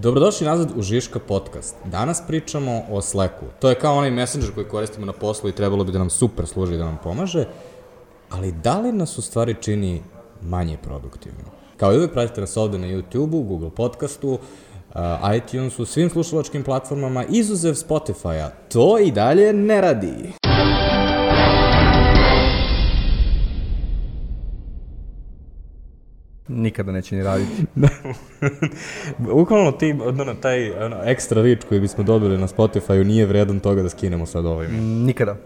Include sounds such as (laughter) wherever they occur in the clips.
Dobrodošli nazad u Žiška podcast. Danas pričamo o Slacku. To je kao onaj messenger koji koristimo na poslu i trebalo bi da nam super služi da nam pomaže, ali da li nas u stvari čini manje produktivno? Kao i uvek pratite nas ovde na YouTube-u, Google podcastu, uh, iTunesu, svim slušalačkim platformama, izuzev Spotify-a. To i dalje ne radi. Nikada neće ni raditi. (laughs) Bukvalno ti, ono, taj ono, ekstra rič koji bismo dobili na Spotify-u nije vredan toga da skinemo sad ovim. Mm, Nikada.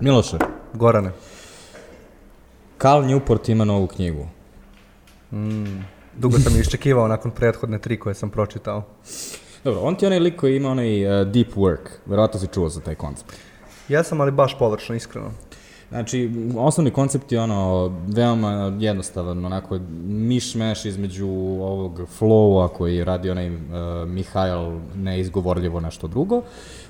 Miloše, Gorane. Cal Newport ima novu knjigu. Dugo sam (laughs) iščekivao nakon prethodne tri koje sam pročitao. Dobro, on ti je onaj lik koji ima onaj uh, deep work. Verovatno si čuo za taj koncept. Ja sam ali baš površno, iskreno. Znači, osnovni koncept je ono, veoma jednostavan, onako, miš-meš između ovog flowa koji radi onaj uh, Mihajl neizgovorljivo nešto drugo,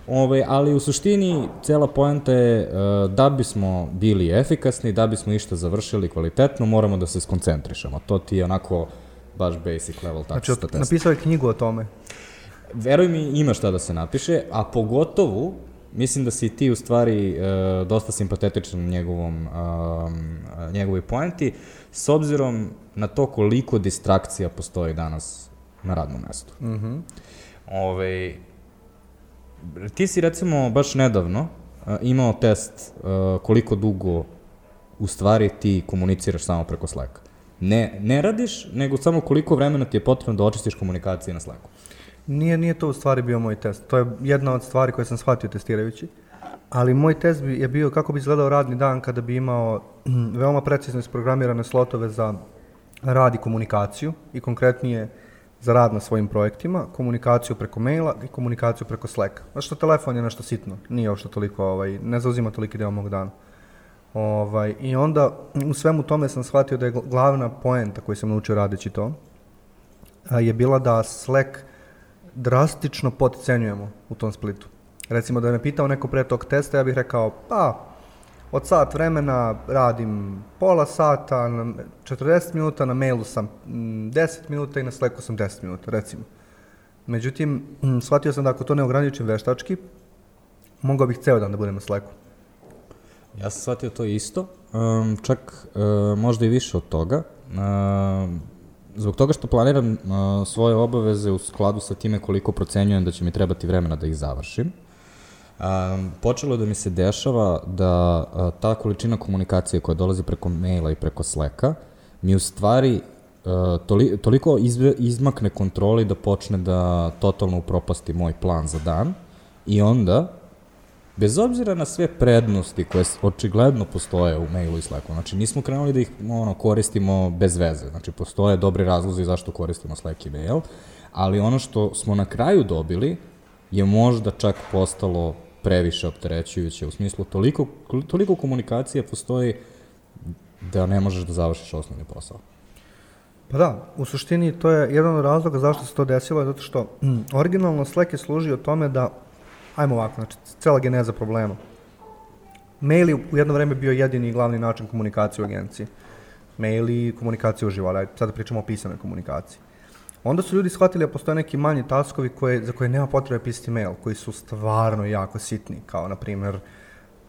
Ove, ali u suštini cela poenta je uh, da bismo bili efikasni, da bismo išta završili kvalitetno, moramo da se skoncentrišemo. To ti je onako baš basic level Znači, tačista test. napisao je knjigu o tome. Veruj mi, ima šta da se napiše, a pogotovo, mislim da si ti u stvari e, dosta simpatetičan njegovom, um, njegovoj poenti, s obzirom na to koliko distrakcija postoji danas na radnom mestu. Mm -hmm. Ove, ti si recimo baš nedavno a, imao test a, koliko dugo u stvari ti komuniciraš samo preko Slacka. Ne, ne radiš, nego samo koliko vremena ti je potrebno da očistiš komunikacije na Slacku. Nije, nije to u stvari bio moj test. To je jedna od stvari koje sam shvatio testirajući. Ali moj test bi, je bio kako bi izgledao radni dan kada bi imao mm, veoma precizno isprogramirane slotove za rad i komunikaciju i konkretnije za rad na svojim projektima, komunikaciju preko maila i komunikaciju preko Slacka. Znaš što telefon je nešto sitno, nije uopšte toliko, ovaj, ne zauzima toliki deo mog dana. Ovaj, I onda u svemu tome sam shvatio da je gl- glavna poenta koju sam naučio radeći to, je bila da Slack drastično podcenjujemo u tom splitu. Recimo da me pitao neko pre tog testa, ja bih rekao, pa, od sat vremena radim pola sata, na 40 minuta, na mailu sam mm, 10 minuta i na Slacku sam 10 minuta, recimo. Međutim, shvatio sam da ako to ne ograničim veštački, mogao bih ceo dan da budem na Slacku. Ja sam shvatio to isto, um, čak uh, možda i više od toga. Um, zbog toga što planiram uh, svoje obaveze u skladu sa time koliko procenjujem da će mi trebati vremena da ih završim. Um, počelo je da mi se dešava da uh, ta količina komunikacije koja dolazi preko maila i preko Slacka mi u stvari uh, toli, toliko izve, izmakne kontroli da počne da totalno upropasti moj plan za dan i onda bez obzira na sve prednosti koje očigledno postoje u mailu i Slacku, znači nismo krenuli da ih ono, koristimo bez veze, znači postoje dobri razlozi zašto koristimo Slack i mail, ali ono što smo na kraju dobili je možda čak postalo previše opterećujuće, u smislu toliko, toliko komunikacije postoji da ne možeš da završiš osnovni posao. Pa da, u suštini to je jedan od razloga zašto se to desilo, je zato što (clears throat) originalno Slack je služio tome da, ajmo ovako, znači, cela geneza problema. Mail je u jedno vreme bio jedini i glavni način komunikacije u agenciji. Mail i komunikacija uživo, ali ajde, sada pričamo o pisanoj komunikaciji. Onda su ljudi shvatili da postoje neki manji taskovi koje, za koje nema potrebe pisati mail, koji su stvarno jako sitni, kao na primjer,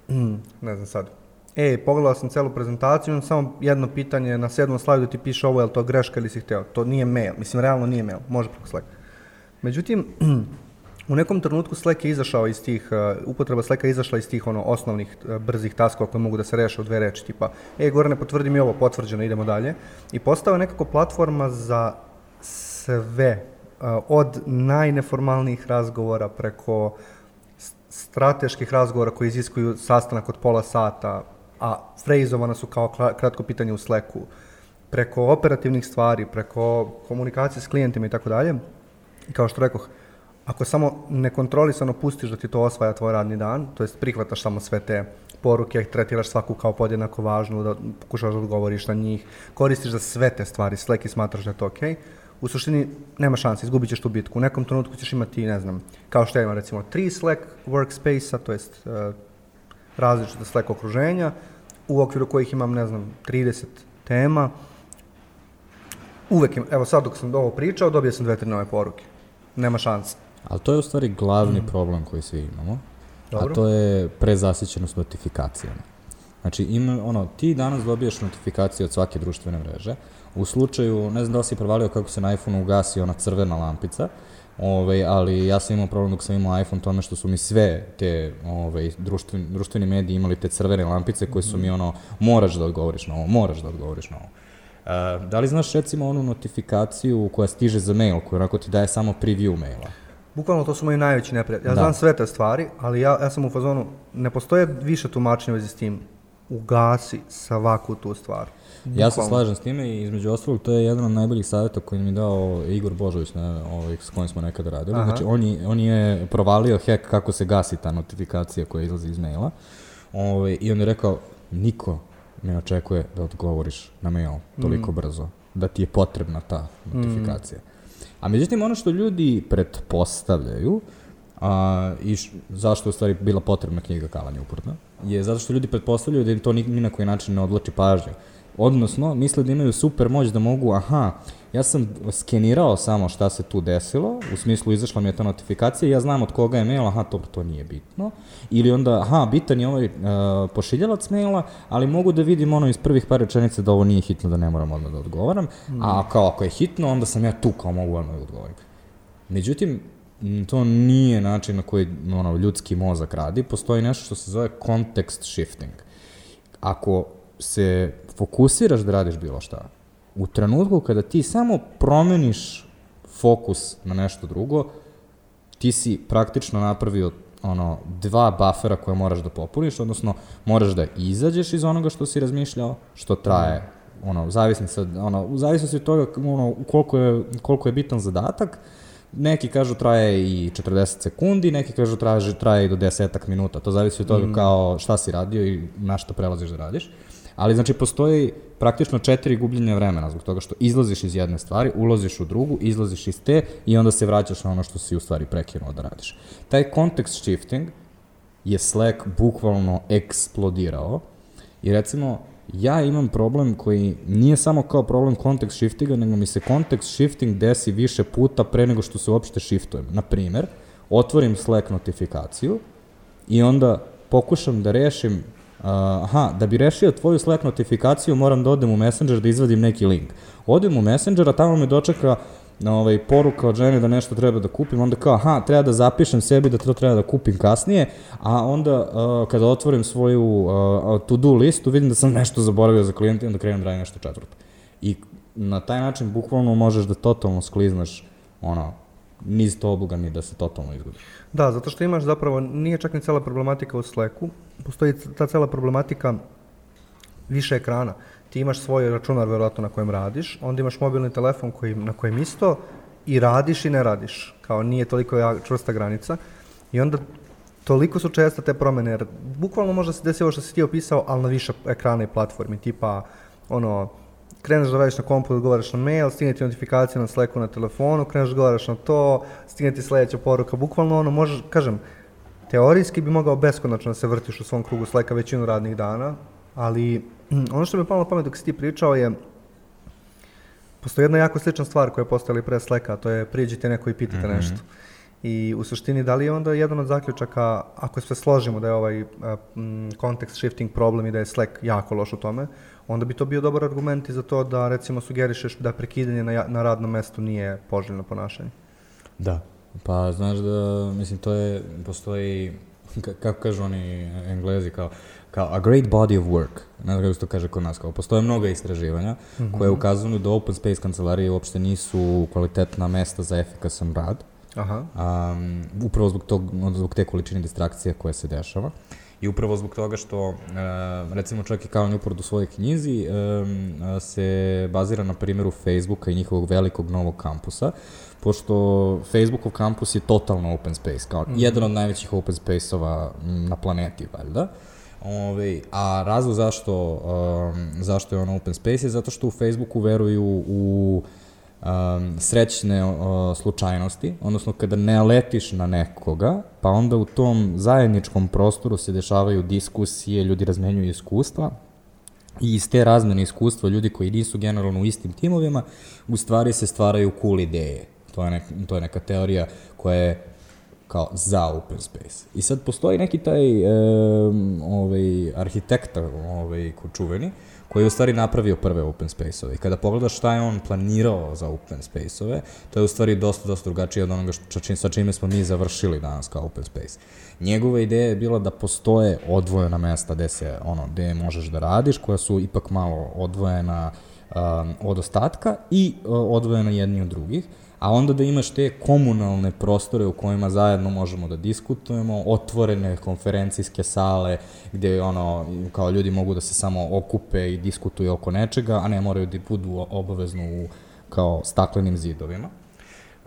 mm, ne znam sad, e, pogledao sam celu prezentaciju, imam samo jedno pitanje na sedmom slajdu ti piše ovo, je li to greška ili si hteo? To nije mail, mislim, realno nije mail, može preko Slack. Međutim, (clears throat) u nekom trenutku Slack je izašao iz tih, uh, upotreba Slacka je izašla iz tih ono osnovnih uh, brzih taskova koje mogu da se reše u dve reči, tipa, e, Gorane, potvrdi mi ovo, potvrđeno, idemo dalje. I postao je nekako platforma za sve, uh, od najneformalnijih razgovora preko strateških razgovora koji iziskuju sastanak od pola sata, a frejzovana su kao kratko pitanje u Slacku, preko operativnih stvari, preko komunikacije s klijentima i tako dalje. I kao što rekoh, ako samo nekontrolisano pustiš da ti to osvaja tvoj radni dan, to jest prihvataš samo sve te poruke, tretiraš svaku kao podjednako važnu, da pokušaš da odgovoriš na njih, koristiš za sve te stvari Slack i smatraš da je to okej, okay, u suštini nema šanse, izgubit ćeš tu bitku. U nekom trenutku ćeš imati, ne znam, kao što ja imam recimo tri Slack workspace-a, to jest uh, različite Slack okruženja, u okviru kojih imam, ne znam, 30 tema. uvek, im, evo sad dok sam ovo pričao, dobio sam dve, tri nove poruke. Nema šanse. Ali to je u stvari glavni mm. problem koji svi imamo, Dobro. a to je prezasićenost notifikacijama. Znači, ima, ono, ti danas dobiješ notifikacije od svake društvene mreže, u slučaju, ne znam da li si provalio kako se na iPhone ugasi ona crvena lampica, Ove, ali ja sam imao problem dok sam imao iPhone tome što su mi sve te ove, društveni, društveni mediji imali te crvene lampice koje su mi ono, moraš da odgovoriš na ovo, moraš da odgovoriš na ovo. Uh, da li znaš recimo onu notifikaciju koja stiže za mail, koja onako ti daje samo preview maila? Bukvalno to su moji najveći neprijatelji. Ja da. znam sve te stvari, ali ja, ja sam u fazonu, ne postoje više tumačenja vezi s tim. Ugasi svaku tu stvar. Bukvalno. Ja se slažem s time i između ostalog to je jedan od najboljih savjeta koji mi je dao Igor Božović na, ovaj, s kojim smo nekada radili. Aha. Znači on je, on je provalio hack kako se gasi ta notifikacija koja izlazi iz maila. Ovaj, I on je rekao, niko ne očekuje da odgovoriš na mail toliko mm. brzo, da ti je potrebna ta notifikacija. Mm. A međutim, ono što ljudi pretpostavljaju, a, i š, zašto je u stvari bila potrebna knjiga Kalanja uporno, je zato što ljudi pretpostavljaju da im to ni, ni na koji način ne odloči pažnju. Odnosno, misle da imaju super moć da mogu, aha, ja sam skenirao samo šta se tu desilo, u smislu izašla mi je ta notifikacija, ja znam od koga je mail, aha, to, to nije bitno. Ili onda, aha, bitan je ovaj uh, pošiljalac maila, ali mogu da vidim ono iz prvih par rečenica da ovo nije hitno, da ne moram odmah da odgovaram, mm. a kao ako je hitno, onda sam ja tu kao mogu odmah da odgovorim. Međutim, to nije način na koji ono, ljudski mozak radi, postoji nešto što se zove context shifting. Ako se fokusiraš da radiš bilo šta, u trenutku kada ti samo promeniš fokus na nešto drugo, ti si praktično napravio ono, dva bufera koje moraš da popuniš, odnosno moraš da izađeš iz onoga što si razmišljao, što traje, ono, zavisni sad, ono, u zavisnosti od toga ono, koliko, je, koliko je bitan zadatak, neki kažu traje i 40 sekundi, neki kažu traje, traje i do desetak minuta, to zavisi od toga mm. kao šta si radio i na šta prelaziš da radiš. Ali znači postoji praktično četiri gubljenja vremena zbog toga što izlaziš iz jedne stvari, ulaziš u drugu, izlaziš iz te i onda se vraćaš na ono što si u stvari prekinuo da radiš. Taj context shifting je Slack bukvalno eksplodirao i recimo ja imam problem koji nije samo kao problem context shiftinga, nego mi se context shifting desi više puta pre nego što se uopšte shiftujem. Naprimer, otvorim Slack notifikaciju i onda pokušam da rešim Uh, aha, da bi rešio tvoju Slack notifikaciju moram da odem u Messenger da izvadim neki link. Odem u Messenger, a tamo me dočeka ovaj, poruka od žene da nešto treba da kupim, onda kao, aha, treba da zapišem sebi da to treba da kupim kasnije, a onda uh, kada otvorim svoju uh, to-do listu, vidim da sam nešto zaboravio za klijenta i onda krenem da radim nešto četvrto. I na taj način bukvalno možeš da totalno skliznaš ono, niz toboga ni da se totalno izgubi. Da, zato što imaš zapravo, nije čak ni cela problematika u Slacku, postoji ta cela problematika više ekrana. Ti imaš svoj računar verovatno na kojem radiš, onda imaš mobilni telefon koji, na kojem isto i radiš i ne radiš. Kao nije toliko ja, čvrsta granica. I onda toliko su česte te promene, jer bukvalno može se desiti ovo što si ti opisao, ali na više ekrana i platformi, tipa ono, kreneš da radiš na kompu, da odgovaraš na mail, stigne ti notifikacija na Slacku na telefonu, kreneš da odgovaraš na to, stigne ti sledeća poruka, bukvalno ono, možeš, kažem, teorijski bi mogao beskonačno da se vrtiš u svom krugu Slacka većinu radnih dana, ali (clears throat) ono što mi je palo na pamet dok si ti pričao je, postoji jedna jako slična stvar koja je postala i pre Slacka, to je priđite neko i pitate mm -hmm. nešto. I u suštini, da li je onda jedan od zaključaka, ako sve složimo da je ovaj kontekst shifting problem i da je Slack jako loš u tome, onda bi to bio dobar argument i za to da recimo sugerišeš da prekidanje na, na radnom mestu nije poželjno ponašanje. Da, pa znaš da, mislim, to je, postoji, kako kažu oni englezi, kao, kao a great body of work, ne znam kako se to kaže kod nas, kao postoje mnoga istraživanja mm -hmm. koje ukazuju da open space kancelarije uopšte nisu kvalitetna mesta za efikasan rad, Aha. Um, upravo zbog, tog, zbog te količine distrakcija koje se dešava. I upravo zbog toga što, uh, recimo čak i kao Newport u svojoj knjizi um, se bazira na primjeru Facebooka i njihovog velikog novog kampusa, pošto Facebookov kampus je totalno open space, kao mm. jedan od najvećih open space-ova na planeti, valjda. Ove, a razlog zašto, um, zašto je on open space je zato što u Facebooku veruju u uh, um, srećne uh, slučajnosti, odnosno kada ne letiš na nekoga, pa onda u tom zajedničkom prostoru se dešavaju diskusije, ljudi razmenjuju iskustva i iz te razmene iskustva ljudi koji nisu generalno u istim timovima, u stvari se stvaraju cool ideje. To je, nek, to je neka teorija koja je kao za open space. I sad postoji neki taj um, ovaj, arhitekta ovaj, ko čuveni, koji je u stvari napravio prve open space-ove. I kada pogledaš šta je on planirao za open space-ove, to je u stvari dosta, dosta drugačije od onoga što, čim, sa čime smo mi završili danas kao open space. Njegova ideja je bila da postoje odvojena mesta gde se, ono, gde možeš da radiš, koja su ipak malo odvojena um, od ostatka i uh, odvojena jedni od drugih a onda da imaš te komunalne prostore u kojima zajedno možemo da diskutujemo, otvorene konferencijske sale gde ono, kao ljudi mogu da se samo okupe i diskutuju oko nečega, a ne moraju da budu obavezno u kao staklenim zidovima.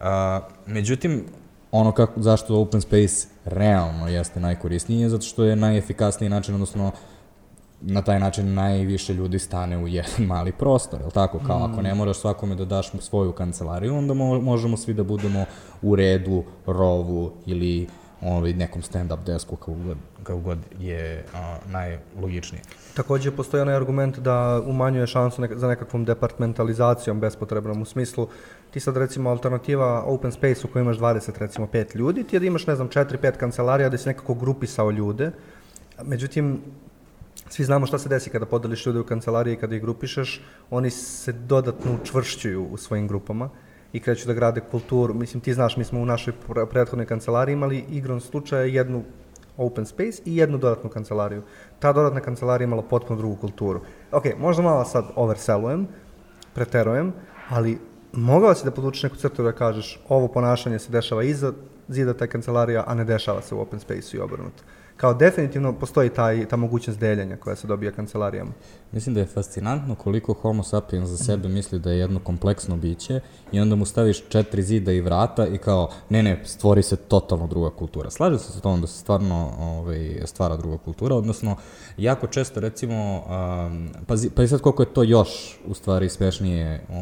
A, međutim, ono kako, zašto open space realno jeste najkorisnije, zato što je najefikasniji način, odnosno na taj način najviše ljudi stane u jedan (laughs) mali prostor, je tako? Kao ako ne moraš svakome da daš svoju kancelariju, onda mo možemo svi da budemo u redu, rovu ili ovaj, nekom stand-up desku kao god, kao god je a, najlogičnije. Takođe postoji onaj argument da umanjuje šansu nek za nekakvom departmentalizacijom bespotrebnom u smislu ti sad recimo alternativa open space u kojoj imaš 20 recimo 5 ljudi, ti da imaš ne znam 4-5 kancelarija da si nekako grupisao ljude, međutim Svi znamo šta se desi kada podeliš ljude u kancelariji i kada ih grupišeš, oni se dodatno učvršćuju u svojim grupama i kreću da grade kulturu. Mislim, ti znaš, mi smo u našoj prethodnoj kancelariji imali igrom slučaja jednu open space i jednu dodatnu kancelariju. Ta dodatna kancelarija imala potpuno drugu kulturu. Ok, možda malo sad oversellujem, preterujem, ali mogao si da podvučeš neku crtu da kažeš ovo ponašanje se dešava iza zida taj kancelarija, a ne dešava se u open space-u i obrnuto kao definitivno postoji taj, ta mogućnost deljenja koja se dobija kancelarijama. Mislim da je fascinantno koliko homo sapiens za sebe misli da je jedno kompleksno biće i onda mu staviš četiri zida i vrata i kao, ne, ne, stvori se totalno druga kultura. Slažem se sa tom da se stvarno ovaj, stvara druga kultura, odnosno, jako često recimo, um, pazi, pa sad koliko je to još u stvari smešnije o,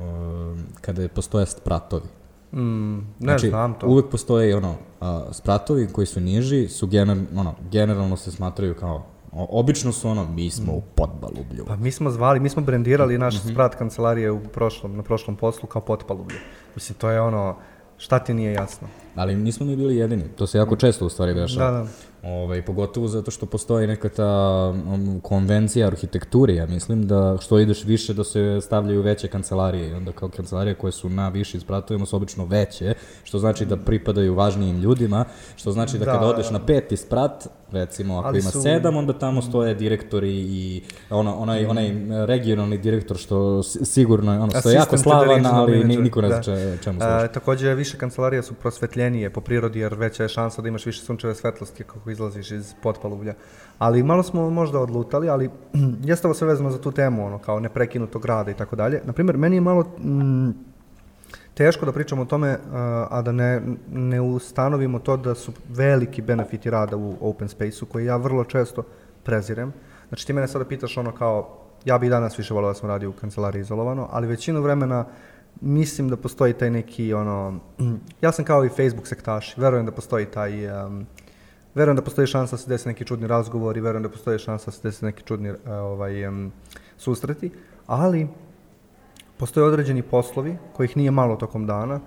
o, kada postoje spratovi Mm, ne znači, znam to. uvek postoje ono, a, spratovi koji su niži, su gener, ono, generalno se smatraju kao O, obično su ono, mi smo mm. u podbalublju. Pa mi smo zvali, mi smo brendirali naš mm -hmm. sprat kancelarije u prošlom, na prošlom poslu kao podbalublju. Mislim, to je ono, šta ti nije jasno? Ali nismo mi bili jedini, to se jako često u stvari dešava. Da, da. Ovaj, pogotovo zato što postoji neka ta um, konvencija arhitekture, ja mislim, da što ideš više da se stavljaju veće kancelarije i onda kao kancelarije koje su na višim spratovima su obično veće, što znači da pripadaju važnijim ljudima, što znači da, da kada odeš na peti sprat, recimo ako ima su... sedam, onda tamo stoje direktori i ono, onaj, onaj regionalni direktor što sigurno ono, što je jako slavan, ali niko ne zna da. čemu služi. Takođe, više kancelarije su prosvetljenije po prirodi, jer veća je šansa da imaš više sunčeve svetlosti kako izlaziš iz potpaluvlja. Ali malo smo možda odlutali, ali (clears throat) jeste ovo sve vezano za tu temu, ono, kao neprekinutog rada i tako dalje. Naprimer, meni je malo mm, teško da pričamo o tome, a da ne, ne ustanovimo to da su veliki benefiti rada u open space-u, koji ja vrlo često prezirem. Znači, ti mene sada pitaš ono kao, ja bih danas više volio da sam radio u kancelariji izolovano, ali većinu vremena mislim da postoji taj neki, ono, (clears throat) ja sam kao i Facebook sektaš, verujem da postoji taj, um, verujem da postoji šansa da se desi neki čudni razgovor i verujem da postoji šansa da se desi neki čudni uh, ovaj, um, susreti, ali postoje određeni poslovi kojih nije malo tokom dana,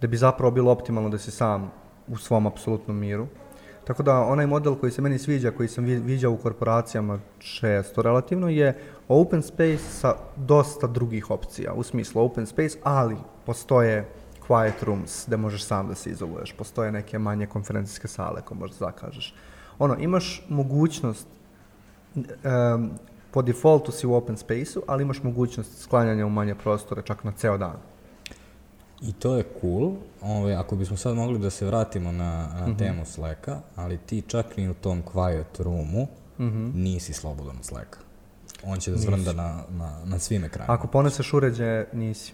da bi zapravo bilo optimalno da si sam u svom apsolutnom miru. Tako da onaj model koji se meni sviđa, koji sam viđao u korporacijama često relativno, je open space sa dosta drugih opcija, u smislu open space, ali postoje quiet rooms gde možeš sam da se izoluješ, postoje neke manje konferencijske sale koje možeš da zakažeš. Ono, imaš mogućnost um, po defaultu si u open space-u, ali imaš mogućnost sklanjanja u manje prostore čak na ceo dan. I to je cool. Ove, ovaj, ako bismo sad mogli da se vratimo na, na mm -hmm. temu Slacka, ali ti čak ni u tom quiet roomu mm -hmm. nisi slobodan od Slacka. On će da zvrnda na, na, na svim ekranima. Ako poneseš uređaje, nisi.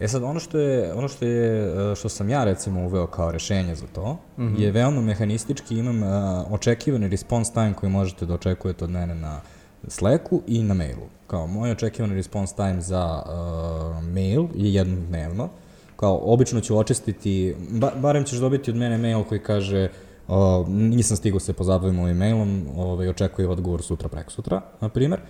E sad, ono što je, ono što je, e, što sam ja recimo uveo kao rešenje za to, mm -hmm. je veoma mehanistički, imam uh, očekivani response time koji možete da očekujete od mene na Slacku i na mailu. Kao, moj očekivani response time za uh, mail je jednom dnevno. Kao, obično ću očistiti, ba, barem ćeš dobiti od mene mail koji kaže uh, nisam stigao se pozabavim ovim mailom, ovaj, očekuju odgovor sutra, prek sutra, na primer.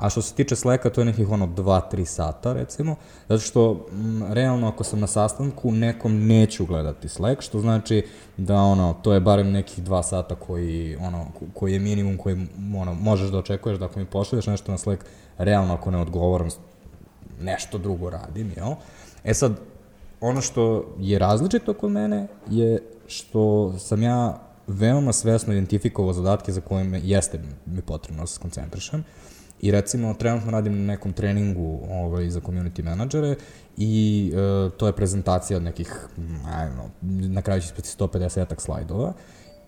A što se tiče Slacka, to je nekih ono 2-3 sata recimo, zato što m, realno ako sam na sastanku, nekom neću gledati Slack, što znači da ono, to je barem nekih 2 sata koji, ono, koji je minimum koji ono, možeš da očekuješ da ako mi pošalješ nešto na Slack, realno ako ne odgovoram, nešto drugo radim, jel? E sad, ono što je različito kod mene je što sam ja veoma svesno identifikovao zadatke za koje me jeste mi potrebno da se skoncentrišem. I recimo, trenutno radim na nekom treningu ovaj, za community menadžere i e, to je prezentacija od nekih, ajmo, na kraju će spiti 150 slajdova.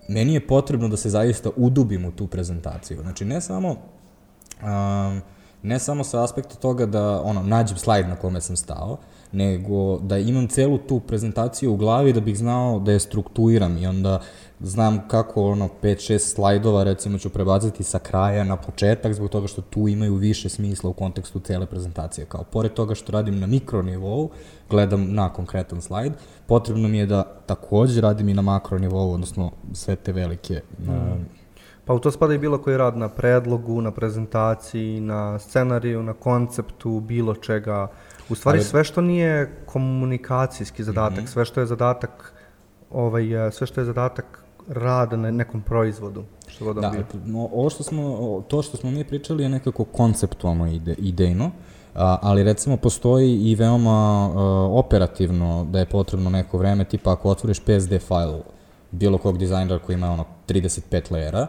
Meni je potrebno da se zaista udubim u tu prezentaciju. Znači, ne samo um, ne samo sa aspekta toga da ono nađem slajd na kome sam stao, nego da imam celu tu prezentaciju u glavi da bih znao da je strukturiram i onda znam kako ono 5-6 slajdova recimo ću prebaciti sa kraja na početak zbog toga što tu imaju više smisla u kontekstu cele prezentacije. Kao pored toga što radim na mikronivou, gledam na konkretan slajd, potrebno mi je da takođe radim i na makronivou, odnosno sve te velike mm. Pa u to spada i bilo koji rad na predlogu, na prezentaciji, na scenariju, na konceptu, bilo čega. U stvari Ali... sve što nije komunikacijski zadatak, mm -hmm. sve što je zadatak ovaj, sve što je zadatak rada na nekom proizvodu, što god da, bio. ovo što smo, to što smo mi pričali je nekako konceptualno ide, idejno, a, ali recimo postoji i veoma a, operativno da je potrebno neko vreme, tipa ako otvoriš PSD file bilo kog dizajnera koji ima ono 35 lejera,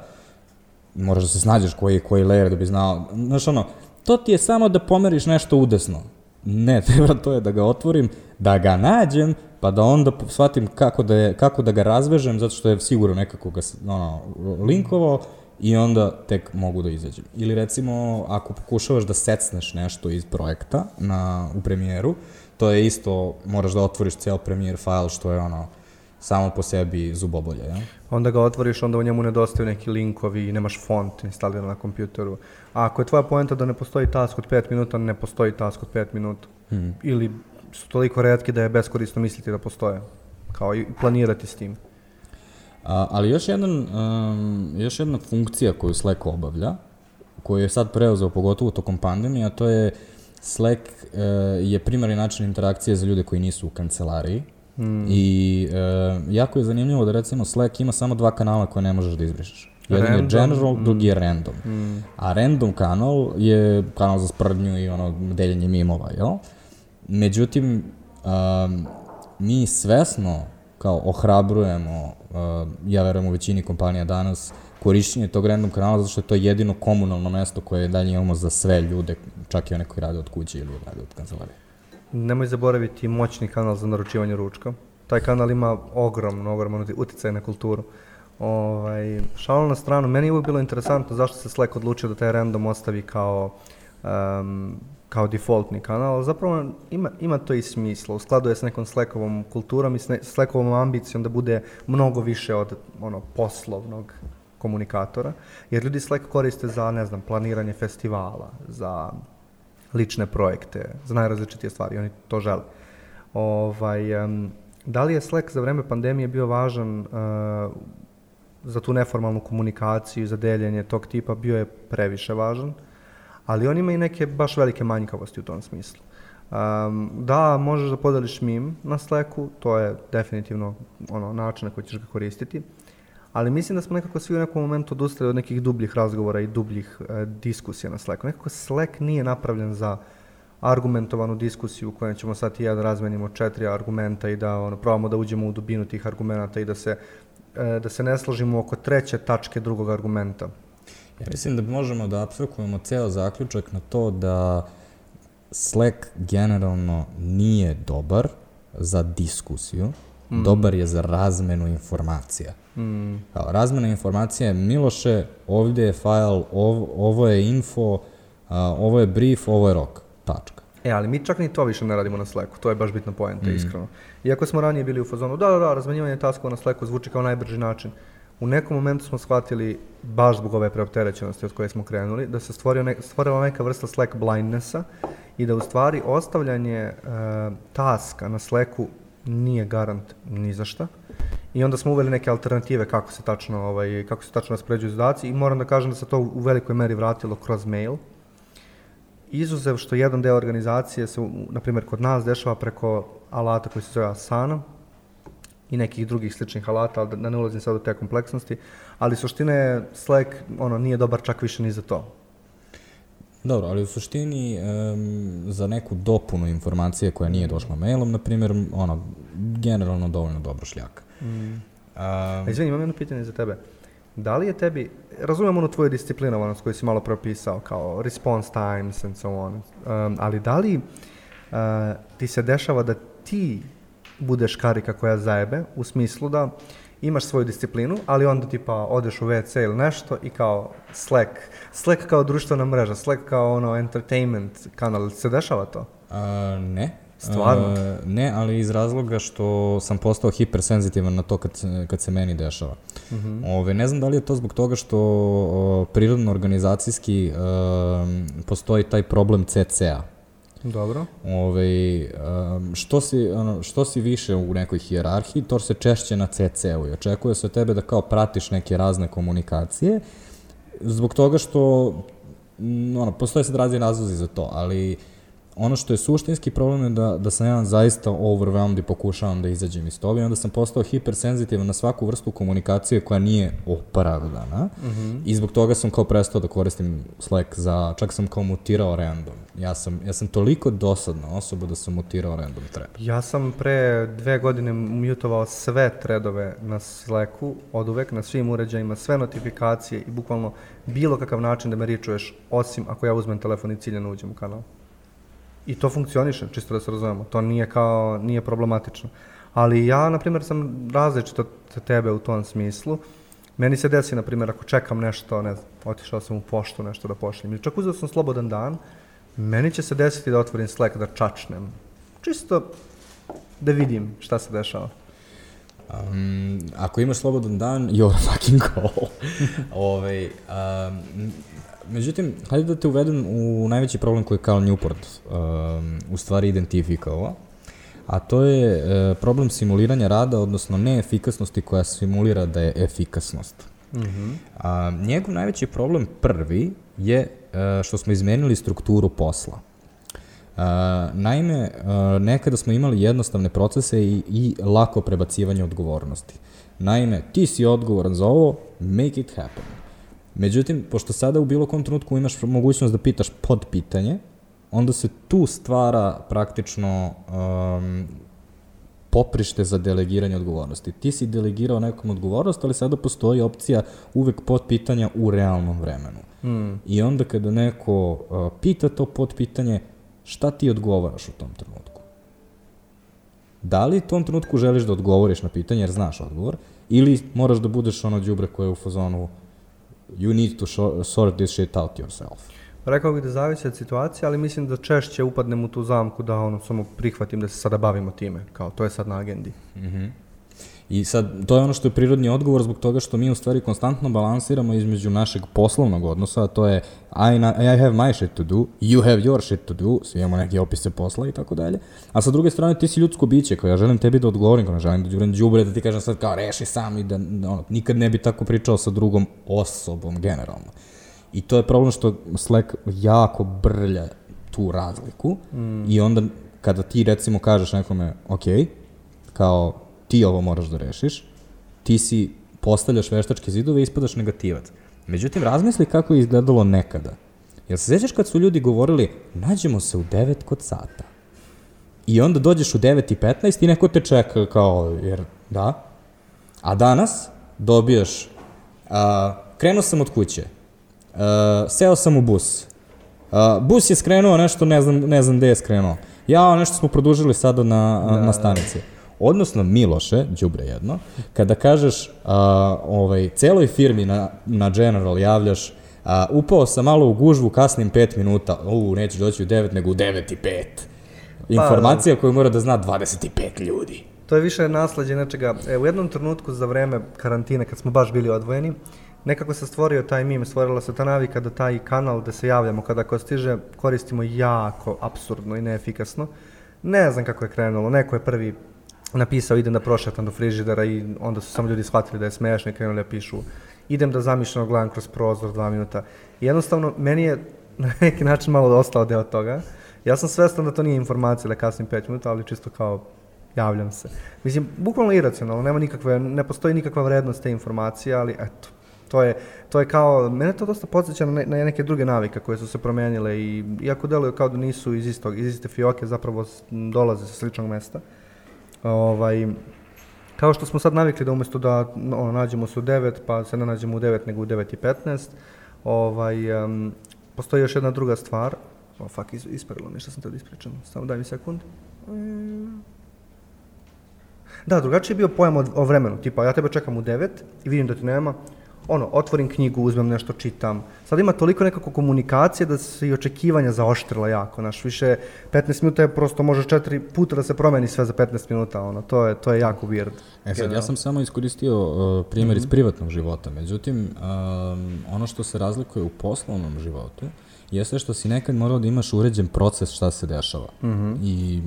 moraš da se snađeš koji, koji layer da bi znao, znaš ono, to ti je samo da pomeriš nešto udesno. Ne, (laughs) treba to je da ga otvorim, da ga nađem, pa da onda shvatim kako da, je, kako da ga razvežem, zato što je sigurno nekako ga ono, linkovao i onda tek mogu da izađem. Ili recimo, ako pokušavaš da secneš nešto iz projekta na, u premijeru, to je isto, moraš da otvoriš ceo premijer file, što je ono, samo po sebi zubobolje. Ja? Onda ga otvoriš, onda u njemu nedostaju neki linkovi i nemaš font instaliran na kompjuteru. A ako je tvoja poenta da ne postoji task od 5 minuta, ne postoji task od 5 minuta. Hmm. Ili su toliko redki da je beskorisno misliti da postoje. Kao i planirati s tim. A, ali još, jedan, um, još jedna funkcija koju Slack obavlja, koju je sad preuzeo pogotovo tokom pandemije, a to je Slack uh, je primarni način interakcije za ljude koji nisu u kancelariji. Mm. I uh, jako je zanimljivo da recimo Slack ima samo dva kanala koje ne možeš da izbrišeš. Jedan random. je general, mm. drugi je random. Mm. A random kanal je kanal za sprdnju i ono deljenje mimova, jel? Međutim, um, mi svesno kao ohrabrujemo, uh, ja verujem u većini kompanija danas, korišćenje tog random kanala zato što je to jedino komunalno mesto koje dalje imamo za sve ljude, čak i one koji rade od kuće ili rade od kancelarije. Nemoj zaboraviti moćni kanal za naručivanje ručka. Taj kanal ima ogromno, ogromno uticaj na kulturu. Ovaj, šalo na stranu, meni je uvijek bilo interesantno zašto se Slack odlučio da taj random ostavi kao um, kao defaultni kanal, ali zapravo ima, ima to i smisla. U skladu je s nekom Slackovom kulturom i s Slackovom ambicijom da bude mnogo više od ono, poslovnog komunikatora, jer ljudi Slack koriste za, ne znam, planiranje festivala, za lične projekte, za najrazličitije stvari, oni to žele. Ovaj, um, da li je Slack za vreme pandemije bio važan uh, za tu neformalnu komunikaciju, za deljenje tog tipa, bio je previše važan, ali on ima i neke baš velike manjkavosti u tom smislu. Um, da, možeš da podeliš mim na Slacku, to je definitivno ono, način na koji ćeš ga koristiti, ali mislim da smo nekako svi u nekom momentu odustali od nekih dubljih razgovora i dubljih e, diskusija na Slacku. Nekako Slack nije napravljen za argumentovanu diskusiju u kojoj ćemo sad i ja da razmenimo četiri argumenta i da ono, probamo da uđemo u dubinu tih argumenta i da se, e, da se ne složimo oko treće tačke drugog argumenta. Ja mislim da možemo da abstrakujemo ceo zaključak na to da Slack generalno nije dobar za diskusiju, mm. dobar je za razmenu informacija. Mm. Kao, razmena informacija je Miloše, ovdje je file, ov, ovo je info, a, ovo je brief, ovo je rok. Tačka. E, ali mi čak ni to više ne radimo na Slacku, to je baš bitna poenta, mm. iskreno. Iako smo ranije bili u fazonu, da, da, da, razmenjivanje taskova na Slacku zvuči kao najbrži način. U nekom momentu smo shvatili, baš zbog ove preopterećenosti od koje smo krenuli, da se stvorio ne, stvorila neka vrsta Slack blindnessa i da u stvari ostavljanje uh, taska na Slacku nije garant ni za šta. I onda smo uveli neke alternative kako se tačno ovaj kako se tačno raspoređuju zadaci i moram da kažem da se to u velikoj meri vratilo kroz mail. izuzev što jedan deo organizacije se, na primjer, kod nas dešava preko alata koji se zove Asana i nekih drugih sličnih alata, ali da ne ulazim sad u te kompleksnosti, ali suština je Slack ono, nije dobar čak više ni za to. Dobro, ali u suštini um, za neku dopunu informacije koja nije došla mailom, na primjer, ono, generalno dovoljno dobro šljaka. Mm. A izvini, imam jedno pitanje za tebe. Da li je tebi, razumijem onu tvoju disciplinovanost koju si malo propisao, kao response times and so on, um, ali da li uh, ti se dešava da ti budeš karika koja zajebe, u smislu da imaš svoju disciplinu, ali onda tipa odeš u WC ili nešto i kao Slack, Slack kao društvena mreža, Slack kao ono entertainment kanal, se dešava to? a, ne. Stvarno? A, ne, ali iz razloga što sam postao hipersenzitivan na to kad, kad se meni dešava. Mm -hmm. Ove, ne znam da li je to zbog toga što o, prirodno organizacijski um, postoji taj problem CC-a. Dobro. Ove, um, što, si, ono, što si više u nekoj hijerarhiji, to se češće na CC-u i očekuje se od tebe da kao pratiš neke razne komunikacije, zbog toga što ono, postoje sad razni razlozi za to, ali ono što je suštinski problem je da, da sam ja zaista overwhelmed i pokušavam da izađem iz toga i onda sam postao hipersenzitivan na svaku vrstu komunikacije koja nije opravdana Mm -hmm. i zbog toga sam kao prestao da koristim Slack za, čak sam kao mutirao random. Ja sam, ja sam toliko dosadna osoba da sam mutirao random thread. Ja sam pre dve godine mutovao sve tredove na Slacku, od uvek, na svim uređajima, sve notifikacije i bukvalno bilo kakav način da me ričuješ, osim ako ja uzmem telefon i ciljano uđem u kanal. I to funkcioniše, čisto da se razumemo. To nije kao, nije problematično. Ali ja, na primjer, sam različit od tebe u tom smislu. Meni se desi, na primjer, ako čekam nešto, ne znam, otišao sam u poštu nešto da pošljem, ili čak uzeo sam slobodan dan, meni će se desiti da otvorim Slack, da čačnem. Čisto da vidim šta se dešava. Um, ako imaš slobodan dan, you're fucking go. Ove, um, međutim, hajde da te uvedem u najveći problem koji je Carl Newport um, u stvari identifikovao, a to je uh, problem simuliranja rada, odnosno neefikasnosti koja simulira da je efikasnost. Mm -hmm. A, njegov najveći problem prvi je e, što smo izmenili strukturu posla. A, naime, a, nekada smo imali jednostavne procese i, i lako prebacivanje odgovornosti. Naime, ti si odgovoran za ovo, make it happen. Međutim, pošto sada u bilo kom trenutku imaš mogućnost da pitaš pod pitanje, onda se tu stvara praktično um, poprište za delegiranje odgovornosti. Ti si delegirao nekom odgovornost, ali sada postoji opcija uvek pod pitanja u realnom vremenu. Mm. I onda kada neko uh, pita to pod pitanje, šta ti odgovaraš u tom trenutku? Da li u tom trenutku želiš da odgovoriš na pitanje jer znaš odgovor, ili moraš da budeš ono đubre koje je u fazonu you need to sort this shit out yourself. Rekao bih da zavisi od situacije, ali mislim da češće upadnem u tu zamku da ono samo prihvatim da se sada bavimo time, kao to je sad na agendi. Mm -hmm. I sad, to je ono što je prirodni odgovor zbog toga što mi u stvari konstantno balansiramo između našeg poslovnog odnosa, a to je I, na, I have my shit to do, you have your shit to do, svi imamo neke opise posla i tako dalje, a sa druge strane ti si ljudsko biće, kao ja želim tebi da odgovorim, kao ne želim da đubrem đubre, da ti kažem sad kao reši sam i da ono, nikad ne bi tako pričao sa drugom osobom generalno. I to je problem što Slack jako brlja tu razliku mm. i onda kada ti recimo kažeš nekome, ok, kao ti ovo moraš da rešiš, ti si postavljaš veštačke zidove i ispadaš negativac. Međutim, razmisli kako je izgledalo nekada. Jel se sećaš kad su ljudi govorili, nađemo se u 9 kod sata? I onda dođeš u 9 i 15 i neko te čeka kao, jer da. A danas dobijaš, a, krenuo sam od kuće, a, seo sam u bus, a, bus je skrenuo nešto, ne znam, ne znam gde je skrenuo. Ja, nešto smo produžili sada na, da, na stanici. Odnosno, Miloše, đubre jedno, kada kažeš a, ovaj, celoj firmi na, na General javljaš a, upao sam malo u gužvu, kasnim 5 minuta, u, nećeš doći u 9, nego u 9 i 5. Informacija koju mora da zna 25 ljudi. To je više nasledđe nečega. E, u jednom trenutku za vreme karantine, kad smo baš bili odvojeni, nekako se stvorio taj mim, stvorila se ta navika da taj kanal da se javljamo kada ko stiže koristimo jako absurdno i neefikasno. Ne znam kako je krenulo, neko je prvi napisao idem da prošetam do frižidera i onda su samo ljudi shvatili da je smešno i krenuli da pišu idem da zamišljeno gledam kroz prozor dva minuta. I jednostavno, meni je (laughs) na neki način malo ostao deo toga. Ja sam svestan da to nije informacija da kasnim 5 minuta, ali čisto kao javljam se. Mislim, bukvalno iracionalno, nema nikakve, ne postoji nikakva vrednost te informacije, ali eto, to je, to je kao, mene to dosta podsjeća na, na neke druge navike koje su se promenile i iako deluju kao da nisu iz, istog, iz iste fioke, zapravo dolaze sa sličnog mesta. Ovaj, kao što smo sad navikli da umesto da ono, nađemo se u 9, pa se ne nađemo u 9, nego u 9 i 15, ovaj, um, postoji još jedna druga stvar, o, fuck, is, ispravilo mi što sam tada ispričao, samo daj mi sekund. Da, drugačiji je bio pojam o, o vremenu, tipa ja tebe čekam u 9 i vidim da ti nema, ono, otvorim knjigu, uzmem nešto, čitam. Sad ima toliko nekako komunikacije da se i očekivanja zaoštrila jako, znaš, više 15 minuta je prosto može četiri puta da se promeni sve za 15 minuta, ono, to je, to je jako weird. E sad, ja sam samo iskoristio uh, primjer mm -hmm. iz privatnog života, međutim, um, ono što se razlikuje u poslovnom životu jeste što si nekad morao da imaš uređen proces šta se dešava. Mm -hmm. I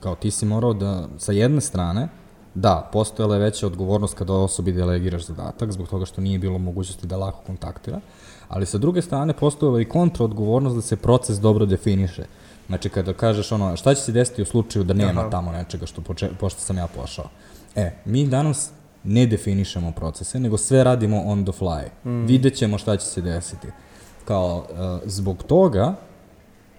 kao ti si morao da, sa jedne strane, Da, postojala je veća odgovornost kada osobi delegiraš zadatak, zbog toga što nije bilo mogućnosti da lako kontaktira, ali sa druge strane postojala i kontraodgovornost da se proces dobro definiše. Znači, kada kažeš ono, šta će se desiti u slučaju da nema Aha. tamo nečega što poče, pošto sam ja pošao. E, mi danas ne definišemo procese, nego sve radimo on the fly. Mm. Vidjet ćemo šta će se desiti. Kao, uh, zbog toga,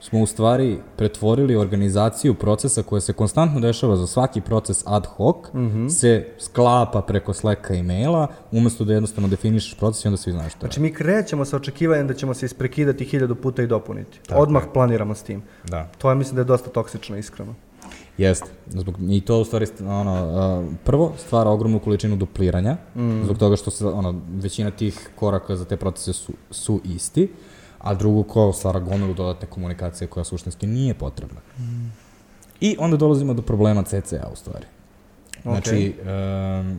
smo u stvari pretvorili organizaciju procesa koja se konstantno dešava za svaki proces ad hoc, mm -hmm. se sklapa preko Slacka i maila, umesto da jednostavno definišeš proces i onda svi znaš što Znači mi krećemo sa očekivanjem da ćemo se isprekidati hiljadu puta i dopuniti. Tako Odmah je. planiramo s tim. Da. To je mislim da je dosta toksično, iskreno. Jeste. Zbog, I to u stvari, ono, prvo stvara ogromnu količinu dupliranja, mm. zbog toga što se, ono, većina tih koraka za te procese su, su isti. Uh, a drugo ko stvara gomilu dodatne komunikacije koja suštinski nije potrebna. Mm. I onda dolazimo do problema CCA u stvari. Znači, okay. um,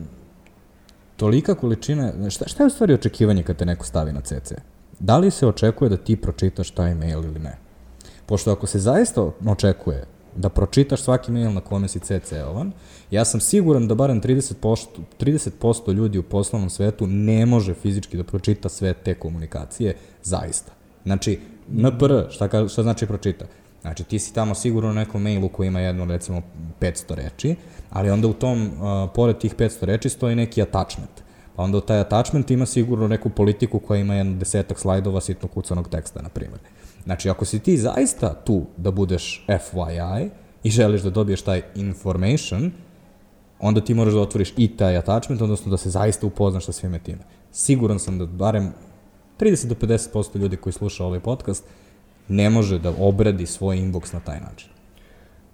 tolika količina, šta, šta je u stvari očekivanje kad te neko stavi na CC? Da li se očekuje da ti pročitaš taj mail ili ne? Pošto ako se zaista očekuje da pročitaš svaki mail na kome si CC-ovan, ja sam siguran da barem 30%, 30% ljudi u poslovnom svetu ne može fizički da pročita sve te komunikacije zaista. Znači, NPR, šta, ka, šta znači pročita? Znači, ti si tamo sigurno u nekom mailu koji ima jedno, recimo, 500 reči, ali onda u tom, uh, pored tih 500 reči, stoji neki attachment. Pa onda taj attachment ima sigurno neku politiku koja ima jedno desetak slajdova sitno kucanog teksta, na primjer. Znači, ako si ti zaista tu da budeš FYI i želiš da dobiješ taj information, onda ti moraš da otvoriš i taj attachment, odnosno da se zaista upoznaš sa svime time. Siguran sam da barem 30 do 50% ljudi koji sluša ovaj podcast ne može da obradi svoj inbox na taj način.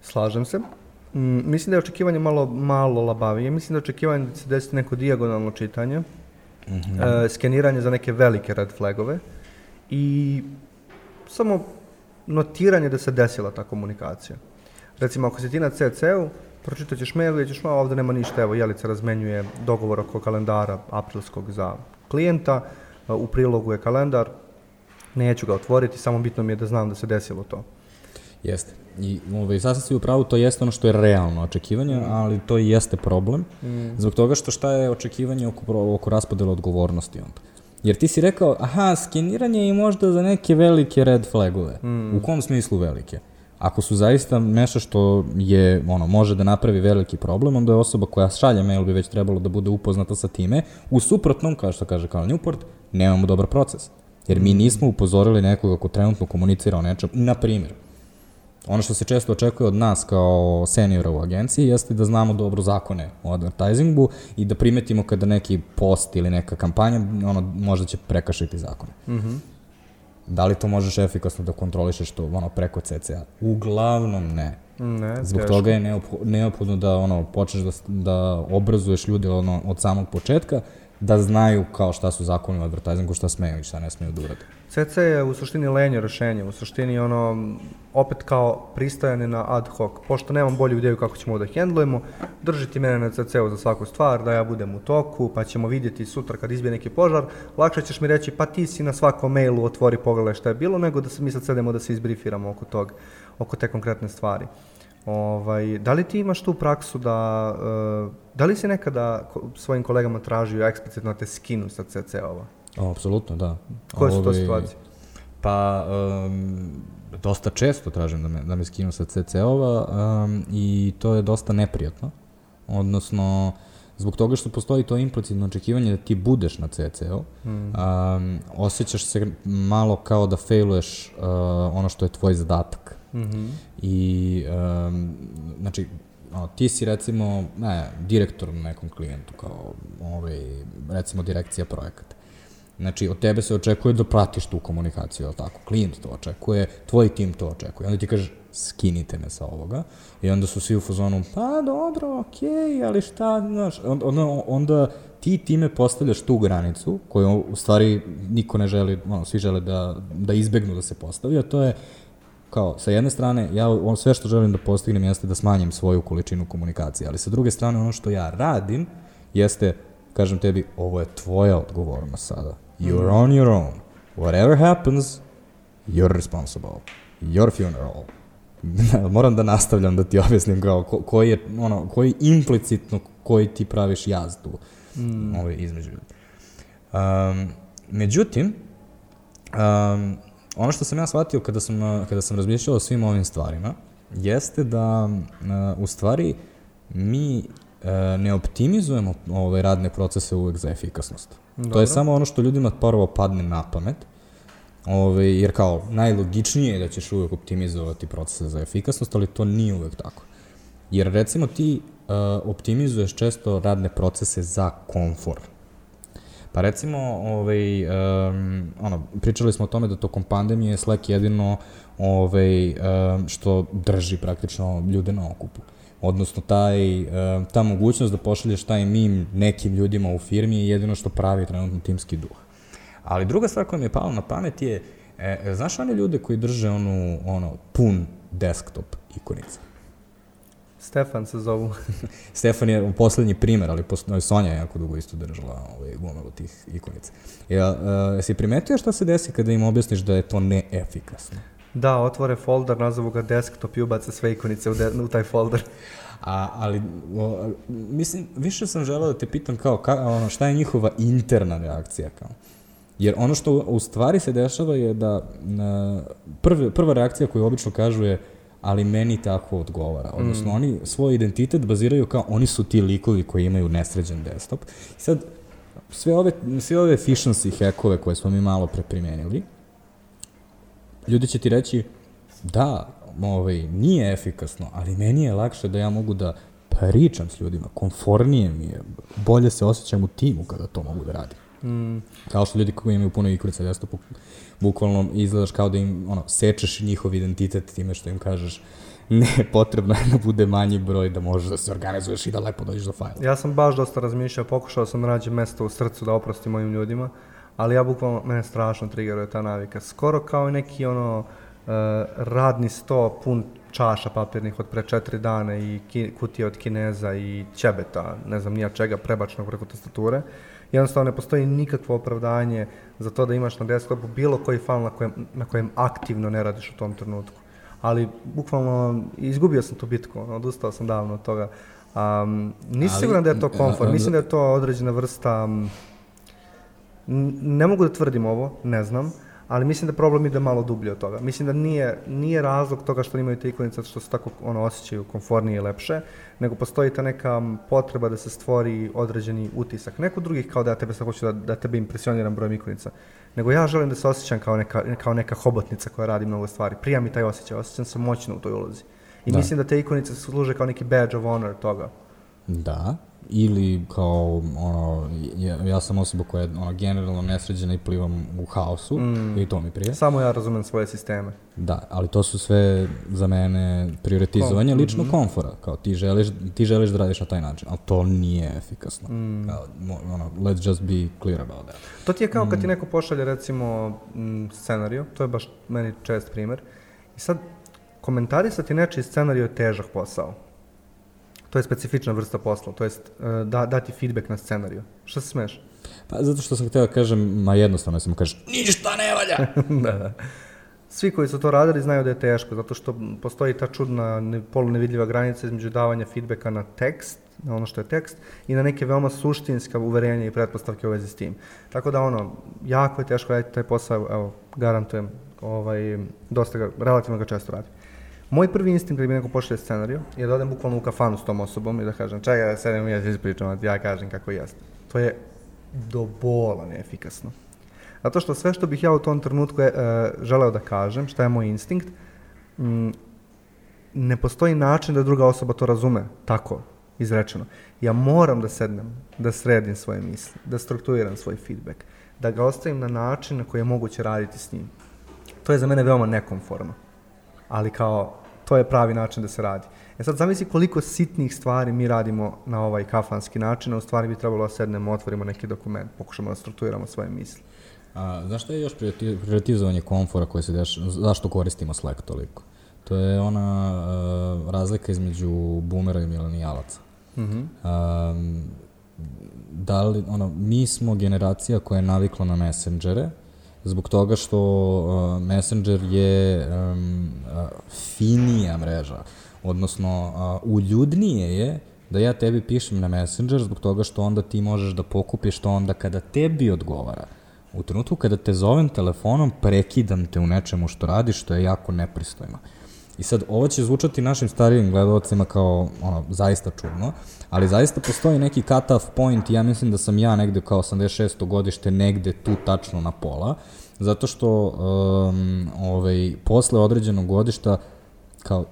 Slažem se. Mm, mislim da je očekivanje malo, malo labavije. Mislim da je očekivanje da se desi neko dijagonalno čitanje, mm -hmm. e, skeniranje za neke velike red flagove i samo notiranje da se desila ta komunikacija. Recimo, ako si ti na CC-u, pročitat ćeš mail i ćeš, ma ovde nema ništa, evo, Jelica razmenjuje dogovor oko kalendara aprilskog za klijenta, u prilogu je kalendar, neću ga otvoriti, samo bitno mi je da znam da se desilo to. Jeste. I ovaj, sasvim si u pravu, to jeste ono što je realno očekivanje, mm. ali to i jeste problem. Mm. Zbog toga što šta je očekivanje oko, oko raspodela odgovornosti onda? Jer ti si rekao, aha, skeniranje je možda za neke velike red flagove. Mm. U kom smislu velike? Ako su zaista nešto što je, ono, može da napravi veliki problem, onda je osoba koja šalje mail bi već trebalo da bude upoznata sa time. U suprotnom, kao što kaže Karl Newport, nemamo dobar proces. Jer mi nismo upozorili nekoga ko trenutno komunicira o nečem. Na primjer, ono što se često očekuje od nas kao seniora u agenciji jeste da znamo dobro zakone o advertisingu i da primetimo kada neki post ili neka kampanja ono, možda će prekašiti zakone. Mm -hmm. Da li to možeš efikasno da kontrolišeš to ono preko CCA? Uglavnom ne. Ne, Zbog teško. toga je neophodno, neophodno da ono počneš da, da obrazuješ ljude ono, od samog početka, da znaju kao šta su zakoni u advertisingu, šta smeju i šta ne smeju da urade. CC je u suštini lenje rešenje, u suštini ono, opet kao pristajanje na ad hoc, pošto nemam bolju ideju kako ćemo da hendlujemo, držiti mene na CC-u za svaku stvar, da ja budem u toku, pa ćemo vidjeti sutra kad izbije neki požar, lakše ćeš mi reći pa ti si na svakom mailu otvori pogledaj šta je bilo, nego da se mi sad sedemo da se izbrifiramo oko tog, oko te konkretne stvari. Ovaj, da li ti imaš tu praksu da, uh, da li si nekada svojim kolegama tražio eksplicitno da te skinu sa CC-ova? Apsolutno, da. Koje su to situacije? Pa, um, dosta često tražim da me, da me skinu sa CC-ova um, i to je dosta neprijatno. Odnosno, zbog toga što postoji to implicitno očekivanje da ti budeš na CC-u, mm. um, osjećaš se malo kao da failuješ uh, ono što je tvoj zadatak. Mm -hmm. I, um, znači, ono, ti si recimo, ne, direktor na nekom klijentu, kao, ovaj, recimo, direkcija projekata. Znači, od tebe se očekuje da pratiš tu komunikaciju, ali tako? Klijent to očekuje, tvoj tim to očekuje. Onda ti kažeš, skinite me sa ovoga. I onda su svi u fazonu, pa dobro, okej, okay, ali šta, znaš, onda, onda ti time postavljaš tu granicu, koju u stvari niko ne želi, ono, svi žele da, da izbegnu da se postavi, a to je, kao, sa jedne strane, ja on, sve što želim da postignem jeste da smanjim svoju količinu komunikacije, ali sa druge strane, ono što ja radim, jeste, kažem tebi, ovo je tvoja odgovornost sada You're on your own. Whatever happens, you're responsible. Your funeral. (laughs) Moram da nastavljam da ti objasnim kao ko, koji je, ono, koji implicitno koji ti praviš jaz tu mm. ovaj, između ljudi. Um, međutim, um, ono što sam ja shvatio kada sam, kada sam razmišljao o svim ovim stvarima, jeste da uh, u stvari mi uh, ne optimizujemo ove radne procese uvek za efikasnost. Dobro. To je samo ono što ljudima prvo padne na pamet, Ove, jer kao, najlogičnije je da ćeš uvek optimizovati procese za efikasnost, ali to nije uvek tako. Jer recimo ti uh, optimizuješ često radne procese za komfor. Pa recimo, ovaj, um, ono, pričali smo o tome da tokom pandemije Slack jedino ovaj, um, što drži praktično ljude na okupu. Uh, odnosno taj, e, ta mogućnost da pošalješ taj mim nekim ljudima u firmi je jedino što pravi trenutno timski duh. Ali druga stvar koja mi je pala na pamet je, e, e znaš one ljude koji drže onu, ono, pun desktop ikonice? Stefan se zovu. (laughs) Stefan je poslednji primer, ali postoji Sonja je jako dugo isto držala ovaj, gomilu tih ikonica. Ja, uh, jesi primetio šta se desi kada im objasniš da je to neefikasno? Da, otvore folder, nazovu ga desktop i ubace sve ikonice u, de, u taj folder. A, ali, o, mislim, više sam želeo da te pitam kao, ka, ono, šta je njihova interna reakcija kao? Jer ono što u stvari se dešava je da na, prv, prva reakcija koju obično kažu je ali meni tako odgovara. Odnosno, mm. oni svoj identitet baziraju kao oni su ti likovi koji imaju nesređen desktop. I sad, sve ove, sve ove efficiency hackove koje smo mi malo pre primenili, ljudi će ti reći, da, ovaj, nije efikasno, ali meni je lakše da ja mogu da pričam s ljudima, konfornije mi je, bolje se osjećam u timu kada to mogu da radim. Mm. Kao što ljudi koji imaju puno ikorica desktopu, bukvalno izgledaš kao da im, ono, sečeš njihov identitet time što im kažeš ne, potrebno je da bude manji broj da možeš da se organizuješ i da lepo dođeš do fajla. Ja sam baš dosta razmišljao, pokušao sam da nađem mesto u srcu da oprostim mojim ljudima, ali ja bukvalno, mene strašno triggeruje ta navika. Skoro kao i neki ono, uh, radni sto pun čaša papirnih od pre četiri dana i ki, kutije od kineza i ćebeta, ne znam nija čega, prebačnog preko tastature. Jednostavno ne postoji nikakvo opravdanje za to da imaš na desktopu bilo koji file na kojem, na kojem aktivno ne radiš u tom trenutku. Ali, bukvalno, izgubio sam tu bitku, odustao sam davno od toga. Um, nisam siguran da je to komfort, mislim da je to određena vrsta um, Ne mogu da tvrdim ovo, ne znam, ali mislim da problem ide malo dublje od toga. Mislim da nije, nije razlog toga što imaju te ikonice što se tako ono, osjećaju konfornije i lepše, nego postoji ta neka potreba da se stvori određeni utisak. Neko drugih kao da ja tebe sad hoću da, da tebe impresioniram brojem ikonica, nego ja želim da se osjećam kao neka, kao neka hobotnica koja radi mnogo stvari. Prija mi taj osjećaj, osjećam se moćno u toj ulozi. I da. mislim da te ikonice služe kao neki badge of honor toga. Da, ili kao ono, ja, ja sam osoba koja je ono, generalno nesređena i plivam u haosu mm. i to mi prije. Samo ja razumem svoje sisteme. Da, ali to su sve za mene prioritizovanje Kom. lično mm -hmm. komfora, kao ti želiš, ti želiš da radiš na taj način, ali to nije efikasno. Mm. Kao, ono, let's just be clear about that. To ti je kao mm. kad ti mm. neko pošalje recimo scenariju, to je baš meni čest primer, i sad komentarisati nečiji scenariju je težak posao to je specifična vrsta posla, to jest e, da, dati feedback na scenariju. Šta se smeš? Pa zato što sam htio da kažem, ma jednostavno sam kažem, ništa ne valja! (laughs) da, da. Svi koji su to radili znaju da je teško, zato što postoji ta čudna polunevidljiva granica između davanja feedbacka na tekst na ono što je tekst i na neke veoma suštinska uverenja i pretpostavke u vezi s tim. Tako da ono, jako je teško raditi taj posao, evo, garantujem, ovaj, dosta ga, relativno ga često radim. Moj prvi instinkt kada bi neko pošalje scenariju je da odem bukvalno u kafanu s tom osobom i da kažem čekaj da sedem i ja se ispričam, ja kažem kako jeste. To je do bola neefikasno. Zato što sve što bih ja u tom trenutku je, uh, želeo da kažem, šta je moj instinkt, m, ne postoji način da druga osoba to razume tako, izrečeno. Ja moram da sednem, da sredim svoje misli, da strukturiram svoj feedback, da ga ostavim na način na koji je moguće raditi s njim. To je za mene veoma nekomforno, ali kao to je pravi način da se radi. E sad zamisli koliko sitnih stvari mi radimo na ovaj kafanski način, a u stvari bi trebalo da sednemo, otvorimo neki dokument, pokušamo da strukturiramo svoje misli. A, zašto je još prioritizovanje komfora koje se deša, zašto koristimo Slack toliko? To je ona uh, razlika između boomera i milenijalaca. Mm -hmm. um, da li, ono, mi smo generacija koja je navikla na messengere, zbog toga što uh, Messenger je um, uh, finija mreža, odnosno uh, uljudnije je da ja tebi pišem na Messenger zbog toga što onda ti možeš da pokupiš to onda kada tebi odgovara. U trenutku kada te zovem telefonom, prekidam te u nečemu što radiš, što je jako nepristojno. I sad, ovo će zvučati našim starijim gledalcima kao ono, zaista čudno, ali zaista postoji neki cut-off point i ja mislim da sam ja negde kao 86. godište negde tu tačno na pola, zato što um, ovaj, posle određenog godišta kao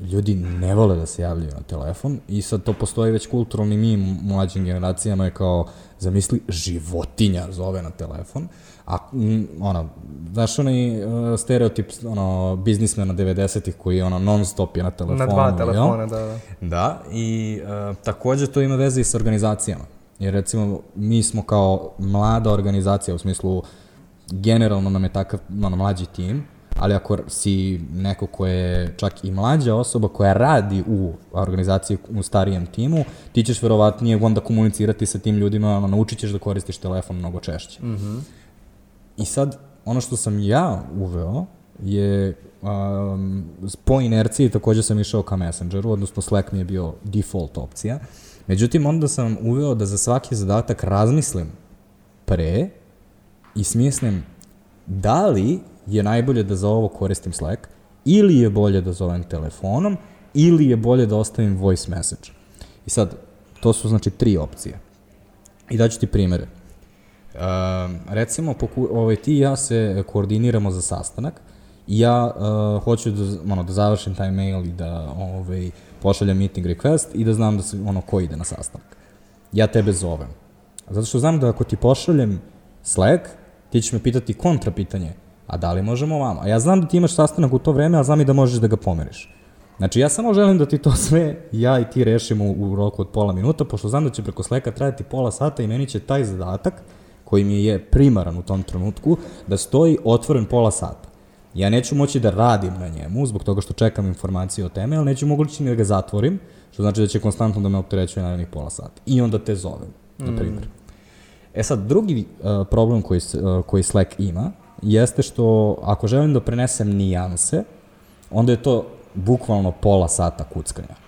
ljudi ne vole da se javljaju na telefon i sad to postoji već kulturalni mi mlađim generacijama je kao, zamisli, životinja zove na telefon, a ono, znaš onaj uh, stereotip ono, biznismena 90-ih koji ono non stop je na telefonu. Na dva telefona, jel? da, da. Da, i uh, takođe to ima veze i sa organizacijama. Jer recimo mi smo kao mlada organizacija u smislu generalno nam je takav ono, mlađi tim, ali ako si neko ko je čak i mlađa osoba koja radi u organizaciji u starijem timu, ti ćeš verovatnije onda komunicirati sa tim ljudima, ono, naučit ćeš da koristiš telefon mnogo češće. Mm -hmm. I sad, ono što sam ja uveo je um, po inerciji takođe sam išao ka Messengeru, odnosno Slack mi je bio default opcija. Međutim, onda sam uveo da za svaki zadatak razmislim pre i smislim da li je najbolje da za ovo koristim Slack, ili je bolje da zovem telefonom, ili je bolje da ostavim voice message. I sad, to su znači tri opcije. I daću ti primere. Uh, recimo, poku, ovaj, ti i ja se koordiniramo za sastanak i ja uh, hoću da, ono, da završim taj mail i da ovaj, pošaljem meeting request i da znam da se, ono, ko ide na sastanak. Ja tebe zovem. Zato što znam da ako ti pošaljem Slack, ti ćeš me pitati kontra pitanje a da li možemo vama? A ja znam da ti imaš sastanak u to vreme, a znam i da možeš da ga pomeriš. Znači, ja samo želim da ti to sve, ja i ti rešimo u roku od pola minuta, pošto znam da će preko Sleka trajati pola sata i meni će taj zadatak, koji mi je primaran u tom trenutku, da stoji otvoren pola sata. Ja neću moći da radim na njemu, zbog toga što čekam informacije o teme, ali neću mogući ni da ga zatvorim, što znači da će konstantno da me opterećuje narednih pola sata. I onda te zovem, na mm. primjer. Mm. E sad, drugi uh, problem koji, uh, koji Slack ima, jeste što ako želim da prenesem nijanse, onda je to bukvalno pola sata kuckanja.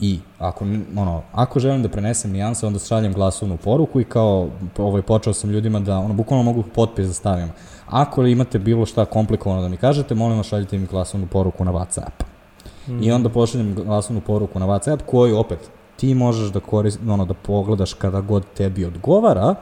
I ako, ono, ako želim da prenesem nijanse, onda šaljem glasovnu poruku i kao ovaj, počeo sam ljudima da ono, bukvalno mogu potpis da stavim. Ako imate bilo šta komplikovano da mi kažete, molim vas šaljite mi glasovnu poruku na WhatsApp. Mm. I onda pošaljem glasovnu poruku na WhatsApp koju opet ti možeš da korist, ono, da pogledaš kada god tebi odgovara,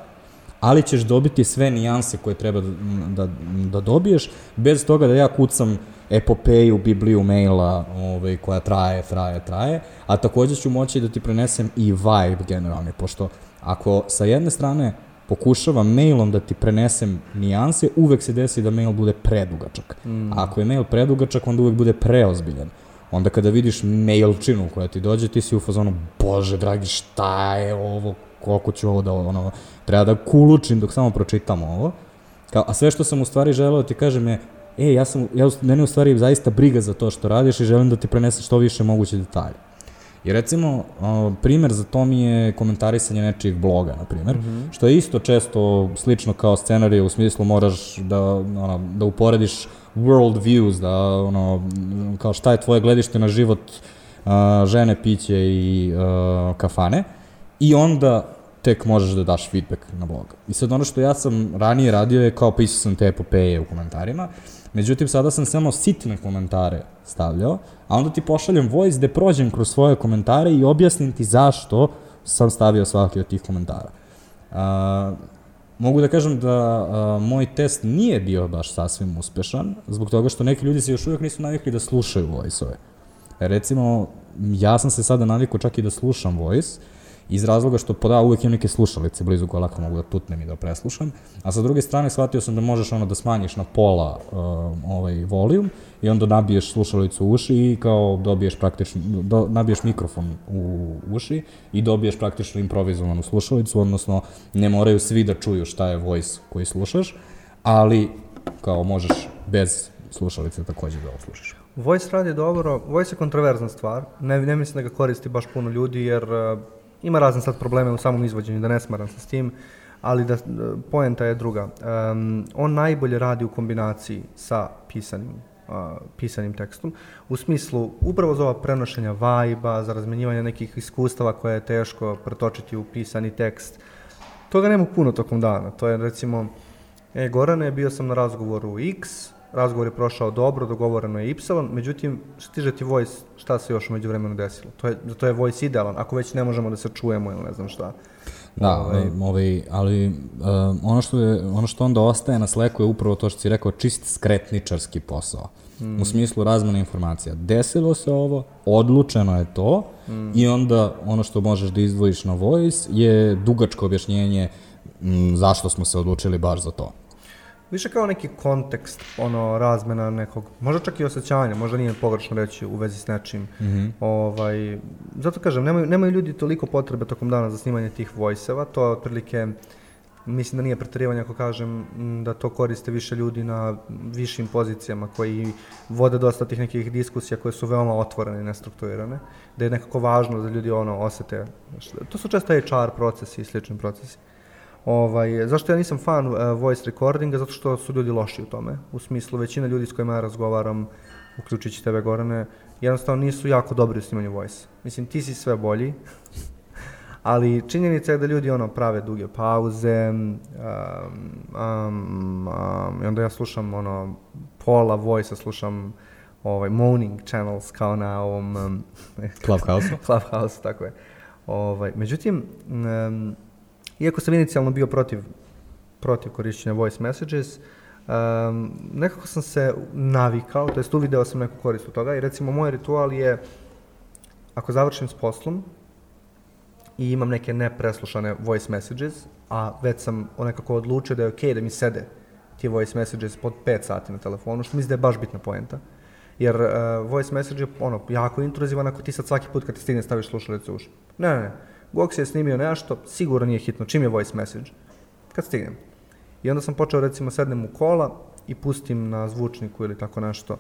ali ćeš dobiti sve nijanse koje treba da, da, da dobiješ, bez toga da ja kucam epopeju, bibliju maila ovaj, koja traje, traje, traje, a takođe ću moći da ti prenesem i vibe generalni, pošto ako sa jedne strane pokušavam mailom da ti prenesem nijanse, uvek se desi da mail bude predugačak. Mm. A ako je mail predugačak, onda uvek bude preozbiljan. Onda kada vidiš mailčinu koja ti dođe, ti si u fazonu, bože dragi, šta je ovo, koliko ću ovo da, ono, treba da kulučim dok samo pročitam ovo. Kao, a sve što sam u stvari želeo da ti kažem je, e, ja sam, ja, mene u stvari zaista briga za to što radiš i želim da ti prenesem što više moguće detalje. I recimo, primer za to mi je komentarisanje nečijeg bloga, na primer, mm -hmm. što je isto često slično kao scenarije, u smislu moraš da, ono, da uporediš world views, da, ono, kao šta je tvoje gledište na život uh, žene, piće i uh, kafane i onda tek možeš da daš feedback na blog. I sad ono što ja sam ranije radio je kao pisao sam te epopeje u komentarima, međutim sada sam samo sitne komentare stavljao, a onda ti pošaljem voice gde prođem kroz svoje komentare i objasnim ti zašto sam stavio svaki od tih komentara. Uh, mogu da kažem da a, moj test nije bio baš sasvim uspešan, zbog toga što neki ljudi se još uvijek nisu navikli da slušaju voice-ove. Recimo, ja sam se sada navikao čak i da slušam voice, iz razloga što poda uvek imam neke slušalice blizu koje lako mogu da tutnem i da preslušam, a sa druge strane shvatio sam da možeš ono da smanjiš na pola uh, ovaj volijum i onda nabiješ slušalicu u uši i kao dobiješ praktično, do, nabiješ mikrofon u uši i dobiješ praktično improvizovanu slušalicu, odnosno ne moraju svi da čuju šta je voice koji slušaš, ali kao možeš bez slušalice takođe da ovo slušaš. Voice radi dobro, voice je kontroverzna stvar, ne, ne mislim da ga koristi baš puno ljudi jer ima razne sad probleme u samom izvođenju, da ne smaram se s tim, ali da, poenta je druga. Um, on najbolje radi u kombinaciji sa pisanim uh, pisanim tekstom, u smislu upravo za ova prenošenja vajba, za razmenjivanje nekih iskustava koje je teško pretočiti u pisani tekst. Toga nema puno tokom dana. To je recimo, e, Gorane, bio sam na razgovoru X, razgovor je prošao dobro, dogovoreno je Y, međutim, stiže ti voice, šta se još umeđu vremenu desilo? To je, to je voice idealan, ako već ne možemo da se čujemo ili ne znam šta. Da, ovaj, ovaj ali uh, ono, što je, ono što onda ostaje na sleku je upravo to što si rekao, čist skretničarski posao. Mm. U smislu razmene informacija. Desilo se ovo, odlučeno je to mm. i onda ono što možeš da izdvojiš na voice je dugačko objašnjenje m, zašto smo se odlučili baš za to više kao neki kontekst, ono, razmena nekog, možda čak i osjećanja, možda nije pogrešno reći u vezi s nečim. Mm -hmm. ovaj, zato kažem, nemaju, nemaju ljudi toliko potrebe tokom dana za snimanje tih voice-eva, to je otprilike, mislim da nije pretarivanje ako kažem da to koriste više ljudi na višim pozicijama koji vode dosta tih nekih diskusija koje su veoma otvorene i nestrukturirane, da je nekako važno da ljudi ono osete, to su često HR procesi i slični procesi. Ovaj, zašto ja nisam fan uh, voice recordinga? Zato što su ljudi loši u tome. U smislu, većina ljudi s kojima ja razgovaram, uključujući tebe, Gorane, jednostavno nisu jako dobri u snimanju voice. Mislim, ti si sve bolji, (laughs) ali činjenica je da ljudi ono prave duge pauze um, um, um, i onda ja slušam ono pola voice slušam ovaj moaning channels kao na ovom um, (laughs) Clubhouse Clubhouse tako je. Ovaj međutim um, Iako sam inicijalno bio protiv, protiv korišćenja voice messages, um, nekako sam se navikao, to jest uvideo sam neku korist od toga i recimo moj ritual je ako završim s poslom i imam neke nepreslušane voice messages, a već sam nekako odlučio da je okej okay da mi sede ti voice messages pod 5 sati na telefonu, što mislim da je baš bitna poenta. Jer uh, voice message je ono, jako intruzivan ako ti sad svaki put kad ti stigne staviš slušalicu u uši. Ne, ne, ne Gox je snimio nešto, sigurno nije hitno, čim je voice message, kad stignem. I onda sam počeo recimo sednem u kola i pustim na zvučniku ili tako nešto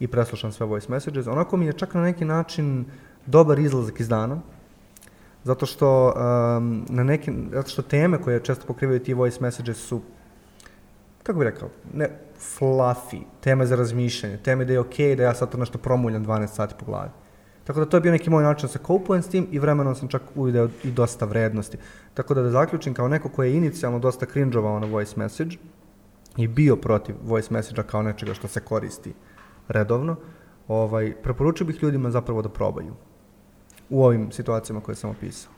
i preslušam sve voice messages. Onako mi je čak na neki način dobar izlazak iz dana, zato što um, na neki, zato što teme koje često pokrivaju ti voice messages su kako bih rekao, ne fluffy, teme za razmišljanje, teme da je okej okay, da ja sad to nešto promuljam 12 sati po glavi. Tako da to je bio neki moj način da se koupujem s tim i vremenom sam čak uvideo i dosta vrednosti. Tako da da zaključim kao neko ko je inicijalno dosta cringeovao na voice message i bio protiv voice message-a kao nečega što se koristi redovno, ovaj, preporučio bih ljudima zapravo da probaju u ovim situacijama koje sam opisao.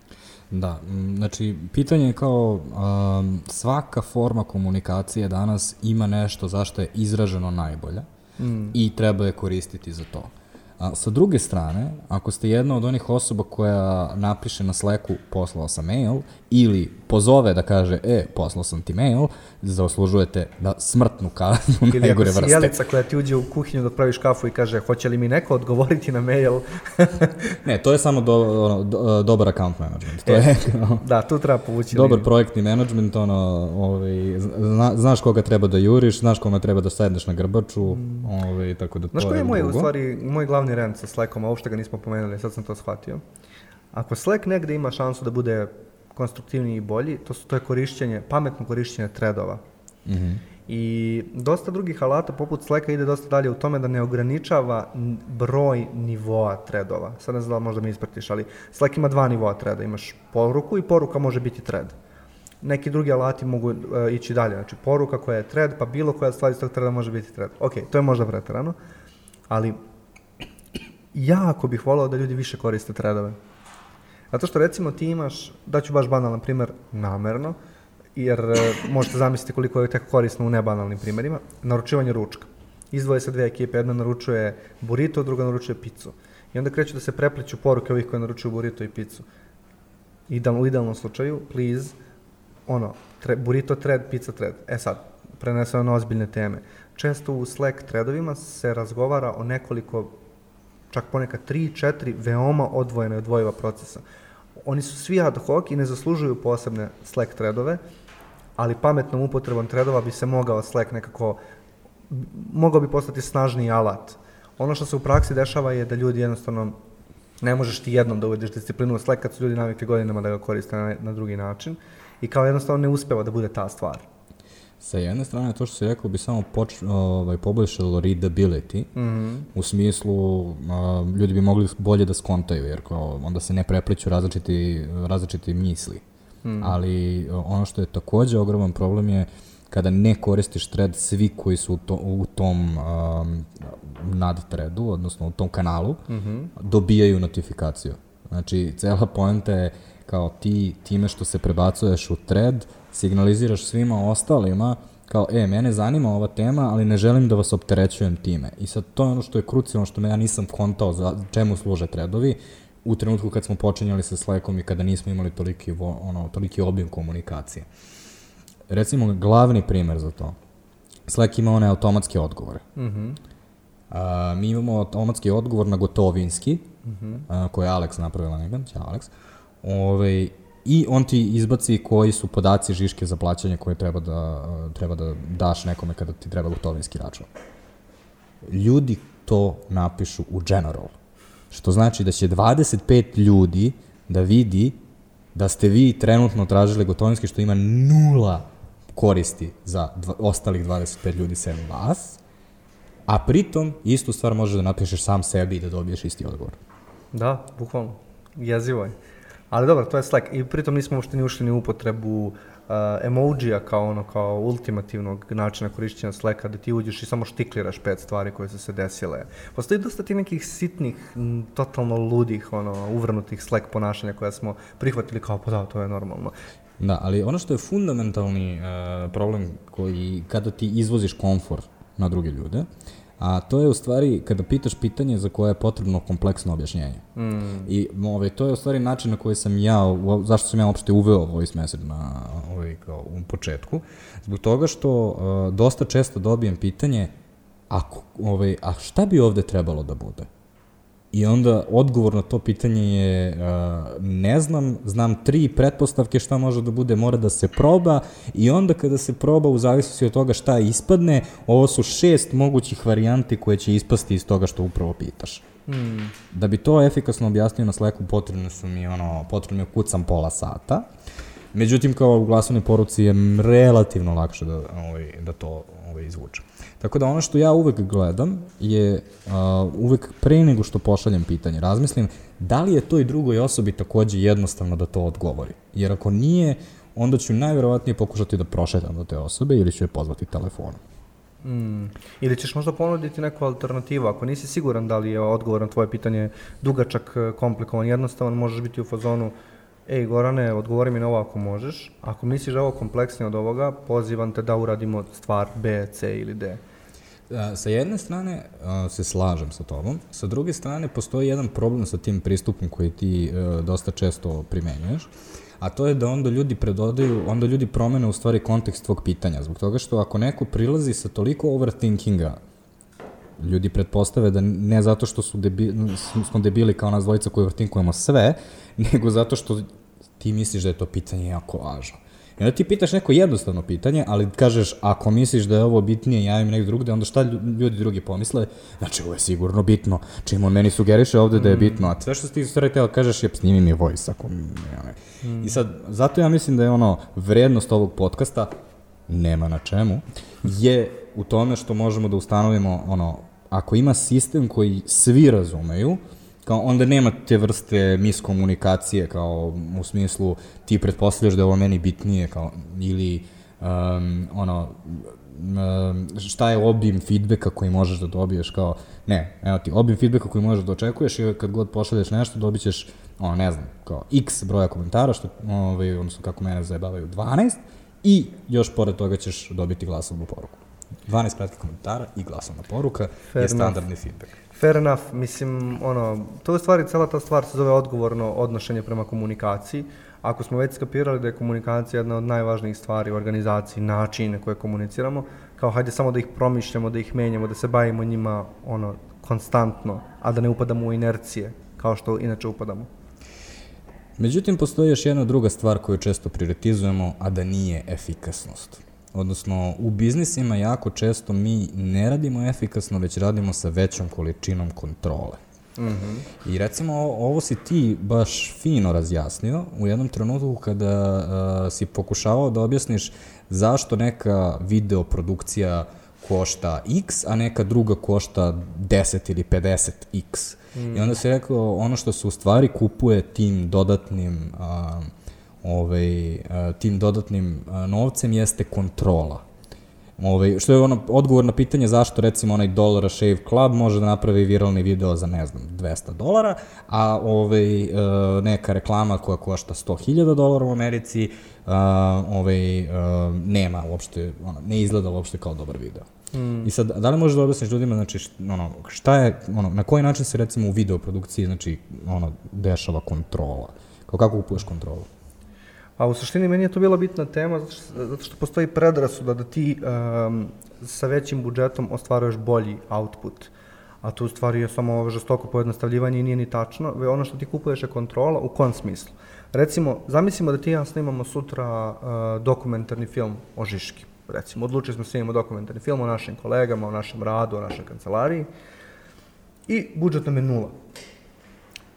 Da, znači pitanje je kao um, svaka forma komunikacije danas ima nešto zašto je izraženo najbolja mm. i treba je koristiti za to. A, sa druge strane, ako ste jedna od onih osoba koja napiše na Slacku poslao sam mail ili pozove da kaže, e, poslao sam ti mail, zaslužujete da smrtnu kaznu ili najgore vrste. Ili ako si jelica koja ti uđe u kuhinju da praviš kafu i kaže, hoće li mi neko odgovoriti na mail? ne, to je samo do, ono, do, dobar account management. To e, je, da, tu treba povući. Dobar liniju. projektni management, ono, ovaj, zna, znaš koga treba da juriš, znaš kome treba da sedneš na grbaču, mm. ovaj, tako da to znaš je Znaš koji je moj, u stvari, moj glavni rent sa Slackom, a uopšte ga nismo pomenuli, sad sam to shvatio. Ako Slack negde ima šansu da bude konstruktivniji i bolji, to, su, to je korišćenje, pametno korišćenje threadova. Mm -hmm. I dosta drugih alata poput Slacka ide dosta dalje u tome da ne ograničava broj nivoa threadova. Sad ne znam da možda me ispratiš, ali Slack ima dva nivoa threada. Imaš poruku i poruka može biti thread. Neki drugi alati mogu uh, ići dalje. Znači poruka koja je thread, pa bilo koja stvar iz tog threada može biti thread. Ok, to je možda preterano, ali jako bih volao da ljudi više koriste threadove. Zato što recimo ti imaš, daću baš banalan primer namerno, jer e, možete zamisliti koliko je tek korisno u nebanalnim primerima, naručivanje ručka. Izdvoje se dve ekipe, jedna naručuje burrito, druga naručuje picu. I onda kreću da se prepliću poruke ovih koji naručuju burrito i picu. Idealno, u idealnom slučaju, please, ono, tre, burrito thread, pizza thread. E sad, preneseno na ozbiljne teme. Često u Slack threadovima se razgovara o nekoliko, čak ponekad tri, četiri veoma odvojene i odvojiva procesa. Oni su svi ad hoc i ne zaslužuju posebne Slack threadove, ali pametnom upotrebom threadova bi se mogao Slack nekako, mogao bi postati snažniji alat. Ono što se u praksi dešava je da ljudi jednostavno ne možeš ti jednom da uvedeš disciplinu u Slack kad su ljudi navikli godinama da ga koriste na, na drugi način i kao jednostavno ne uspeva da bude ta stvar. Sa jedne strane, to što si rekao bi samo poč, ovaj, poboljšalo readability, mm -hmm. u smislu a, ljudi bi mogli bolje da skontaju, jer kao, onda se ne prepliću različiti, različiti misli. Mm. Ali ono što je takođe ogroman problem je kada ne koristiš thread, svi koji su u, to, u tom um, nad threadu, odnosno u tom kanalu, mm -hmm. dobijaju notifikaciju. Znači, cela poenta je kao ti, time što se prebacuješ u thread, signaliziraš svima ostalima kao, e, mene zanima ova tema, ali ne želim da vas opterećujem time. I sad to je ono što je krucijalno, što me ja nisam kontao za čemu služe threadovi, u trenutku kad smo počinjali sa Slackom i kada nismo imali toliki, ono, toliki objem komunikacije. Recimo, glavni primer za to. Slack ima one automatske odgovore. Mm -hmm. a, mi imamo automatski odgovor na gotovinski, mm -hmm. a, koje je Alex napravila nekad, ćao Alex. Ove, I on ti izbaci koji su podaci žiške za plaćanje koje treba da, treba da daš nekome kada ti treba gotovinski račun. Ljudi to napišu u general. Što znači da će 25 ljudi da vidi da ste vi trenutno tražili gotovinski što ima nula koristi za dva, ostalih 25 ljudi sem vas, a pritom istu stvar možeš da napišeš sam sebi i da dobiješ isti odgovor. Da, bukvalno. Jezivo je. Ali dobro, to je Slack. I pritom nismo uopšte ni ušli ni u upotrebu uh, emojija kao ono, kao ultimativnog načina korišćenja Slacka, da ti uđeš i samoštikliraš pet stvari koje su se desile. Postoji dosta ti nekih sitnih, m, totalno ludih, ono, uvrnutih Slack ponašanja koja smo prihvatili kao, pa da, to je normalno. Da, ali ono što je fundamentalni uh, problem koji kada ti izvoziš komfor na druge ljude, a to je u stvari kada pitaš pitanje za koje je potrebno kompleksno objašnjenje. Mm. I ovaj, to je u stvari način na koji sam ja, zašto sam ja uopšte uveo voice message na ovaj, kao, u početku, zbog toga što uh, dosta često dobijem pitanje ako, ovaj, a šta bi ovde trebalo da bude? I onda odgovor na to pitanje je uh, ne znam, znam tri pretpostavke šta može da bude, mora da se proba i onda kada se proba u zavisnosti od toga šta ispadne, ovo su šest mogućih varijanti koje će ispasti iz toga što upravo pitaš. Hmm. Da bi to efikasno objasnio na Slacku, potrebno su mi ono, potrebno mi kucam pola sata. Međutim, kao u glasovnoj poruci je relativno lakše da, ovaj, da to ovaj, izvučem. Tako da ono što ja uvek gledam je uh, uvek pre nego što pošaljem pitanje, razmislim da li je to i drugoj osobi takođe jednostavno da to odgovori. Jer ako nije, onda ću najverovatnije pokušati da prošetam do te osobe ili ću je pozvati telefonom. Mm. Ili ćeš možda ponuditi neku alternativu, ako nisi siguran da li je odgovor na tvoje pitanje dugačak, komplikovan, jednostavan, možeš biti u fazonu ej Gorane, odgovori mi na ovo ako možeš, ako misliš da je ovo kompleksnije od ovoga, pozivam te da uradimo stvar B, C ili D. Sa jedne strane se slažem sa tobom, sa druge strane postoji jedan problem sa tim pristupom koji ti e, dosta često primenjuješ, a to je da onda ljudi predodaju, onda ljudi promene u stvari kontekst tvog pitanja, zbog toga što ako neko prilazi sa toliko overthinkinga, ljudi pretpostave da ne zato što su debi, smo debili kao nas dvojica koji overthinkujemo sve, nego zato što ti misliš da je to pitanje jako važno. I onda ti pitaš neko jednostavno pitanje, ali kažeš, ako misliš da je ovo bitnije, ja im nekdo drugde, onda šta ljudi drugi pomisle? Znači, ovo je sigurno bitno. Čim on meni sugeriše ovde da je mm. bitno, a sve što ti stvari tela kažeš je, snimi mi voice, ako... Mm. I sad, zato ja mislim da je ono, vrednost ovog podcasta nema na čemu, je u tome što možemo da ustanovimo, ono, ako ima sistem koji svi razumeju, kao onda nema te vrste miskomunikacije, kao u smislu ti pretpostavljaš da je ovo meni bitnije, kao, ili um, ono, um, šta je obim feedbacka koji možeš da dobiješ, kao, ne, evo ti, obim feedbacka koji možeš da očekuješ i kad god pošalješ nešto dobit ćeš, ono, ne znam, kao x broja komentara, što, ovaj, odnosno kako mene zajebavaju, 12, i još pored toga ćeš dobiti glasovnu poruku. 12 kratkih komentara i glasovna poruka Fair je standardni enough. feedback. Fair enough, mislim, ono, to je stvari, cela ta stvar se zove odgovorno odnošenje prema komunikaciji. Ako smo već skapirali da je komunikacija jedna od najvažnijih stvari u organizaciji, načine koje komuniciramo, kao hajde samo da ih promišljamo, da ih menjamo, da se bavimo njima ono, konstantno, a da ne upadamo u inercije, kao što inače upadamo. Međutim, postoji još jedna druga stvar koju često prioritizujemo, a da nije efikasnost. Odnosno, u biznisima jako često mi ne radimo efikasno, već radimo sa većom količinom kontrole. Mm -hmm. I recimo, ovo si ti baš fino razjasnio u jednom trenutku kada uh, si pokušavao da objasniš zašto neka videoprodukcija košta x, a neka druga košta 10 ili 50x. Mm. I onda si rekao, ono što se u stvari kupuje tim dodatnim uh, ovaj, tim dodatnim novcem jeste kontrola. Ovaj, što je ono odgovor na pitanje zašto recimo onaj Dollar Shave Club može da napravi viralni video za ne znam 200 dolara, a ovaj, neka reklama koja košta 100.000 dolara u Americi ovaj, nema uopšte, ono, ne izgleda uopšte kao dobar video. Mm. I sad, da li možeš da objasniš ljudima, znači, ono, šta je, ono, na koji način se recimo u videoprodukciji, znači, ono, dešava kontrola? Kao kako kupuješ kontrolu? A u suštini meni je to bila bitna tema zato što, zato što postoji predrasuda da ti um, sa većim budžetom ostvaruješ bolji output. A tu u stvari je samo žestoko pojednostavljivanje i nije ni tačno. Ono što ti kupuješ je kontrola, u kom smislu? Recimo, zamislimo da ti ja snimamo sutra uh, dokumentarni film o Žiški. Recimo, odlučili smo da snimamo dokumentarni film o našim kolegama, o našem radu, o našoj kancelariji. I budžet nam je nula.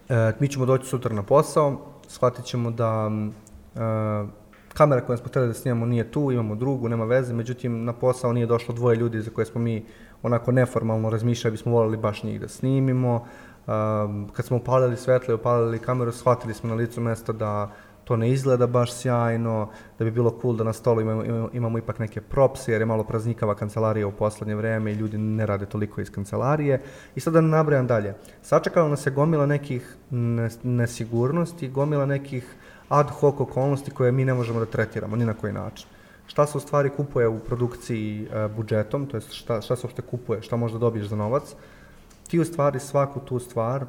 E, mi ćemo doći sutra na posao, shvatit ćemo da Uh, kamera koju smo hteli da snimamo nije tu, imamo drugu, nema veze, međutim na posao nije došlo dvoje ljudi za koje smo mi onako neformalno razmišljali, bismo volili baš njih da snimimo. Um, kad smo upalili svetlo i upalili kameru, shvatili smo na licu mesta da to ne izgleda baš sjajno, da bi bilo cool da na stolu imamo, imamo, imamo ipak neke propse, jer je malo praznikava kancelarija u poslednje vreme i ljudi ne rade toliko iz kancelarije. I sad da nabrajam dalje. Sačekalo nas je gomila nekih nesigurnosti, gomila nekih ad hoc okolnosti koje mi ne možemo da tretiramo ni na koji način. Šta se u stvari kupuje u produkciji e, budžetom, to je šta, šta se uopšte kupuje, šta možda dobiješ za novac, ti u stvari svaku tu stvar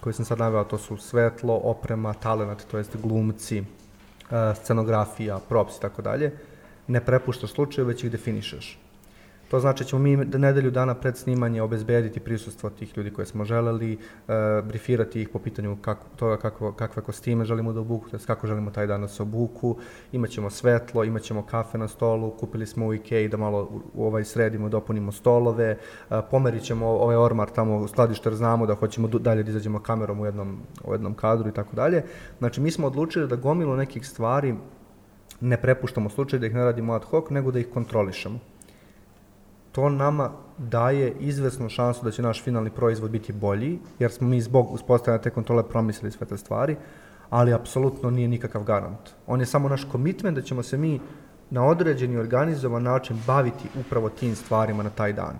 koju sam sad naveo, to su svetlo, oprema, talenat, to jest glumci, e, scenografija, props i tako dalje, ne prepuštaš slučaju, već ih definišeš. To znači da ćemo mi nedelju dana pred snimanje obezbediti prisustvo tih ljudi koje smo želeli, e, brifirati ih po pitanju kako, toga kako, kakve kostime želimo da obuku, to kako želimo taj dan da se obuku, imaćemo svetlo, imaćemo kafe na stolu, kupili smo u Ikea da malo u, ovaj sredimo, dopunimo stolove, e, pomerit ćemo ovaj ormar tamo u skladišter, znamo da hoćemo dalje da izađemo kamerom u jednom, u jednom kadru i tako dalje. Znači, mi smo odlučili da gomilu nekih stvari ne prepuštamo slučaj da ih ne radimo ad hoc, nego da ih kontrolišemo to nama daje izvesnu šansu da će naš finalni proizvod biti bolji, jer smo mi zbog uspostavljanja te kontrole promislili sve te stvari, ali apsolutno nije nikakav garant. On je samo naš komitment da ćemo se mi na određeni organizovan način baviti upravo tim stvarima na taj dan.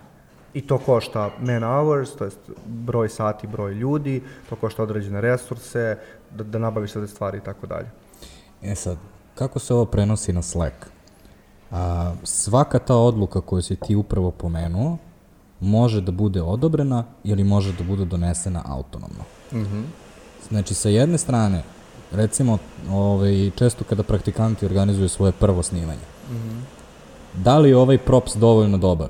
I to košta man hours, to jest broj sati, broj ljudi, to košta određene resurse, da, da nabaviš sve te stvari i tako dalje. E sad, kako se ovo prenosi na Slack? A, svaka ta odluka koju si ti upravo pomenuo može da bude odobrena ili može da bude donesena autonomno. Mm -hmm. Znači, sa jedne strane, recimo, ovaj, često kada praktikanti organizuju svoje prvo snimanje, mm -hmm. da li je ovaj props dovoljno dobar?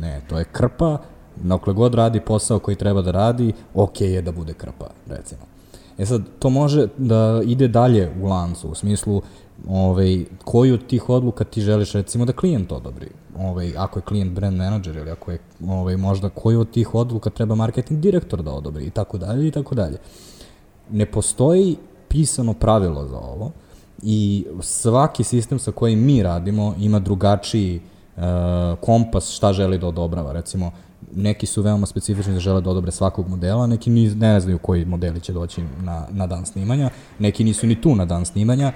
Ne, to je krpa, nakle god radi posao koji treba da radi, ok je da bude krpa, recimo. E sad, to može da ide dalje u lancu, u smislu, ovaj, koju od tih odluka ti želiš recimo da klijent odobri? Ovaj, ako je klijent brand manager ili ako je ovaj, možda koju od tih odluka treba marketing direktor da odobri i tako dalje i tako dalje. Ne postoji pisano pravilo za ovo i svaki sistem sa kojim mi radimo ima drugačiji uh, kompas šta želi da odobrava. Recimo, neki su veoma specifični da žele da odobre svakog modela, neki ni, ne znaju koji modeli će doći na, na dan snimanja, neki nisu ni tu na dan snimanja,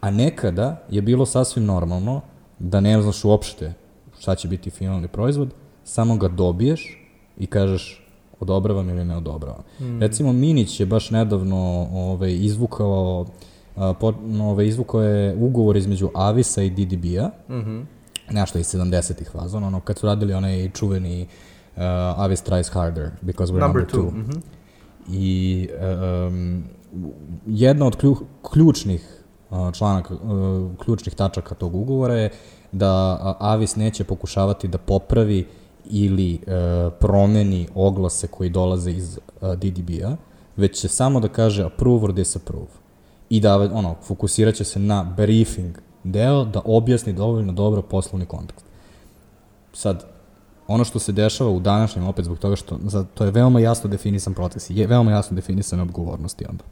a nekada je bilo sasvim normalno da ne znaš uopšte šta će biti finalni proizvod, samo ga dobiješ i kažeš odobravam ili ne odobravam. Mm. Recimo Minić je baš nedavno ovaj, izvukao a, po, ovaj, izvukao je ugovor između Avisa i DDB-a, mm -hmm. nešto iz 70-ih fazona, ono kad su radili onaj čuveni uh, Avis tries harder because we're number, number two. two. Mm -hmm. I um, jedna od klju, ključnih članaka, uh, ključnih tačaka tog ugovora je da Avis neće pokušavati da popravi ili uh, promeni oglase koji dolaze iz DDB-a, već će samo da kaže approve or disapprove. I da, ono, fokusirat će se na briefing deo da objasni dovoljno dobro poslovni kontekst. Sad, ono što se dešava u današnjem, opet zbog toga što to je veoma jasno definisan proces je veoma jasno definisane odgovornosti onda.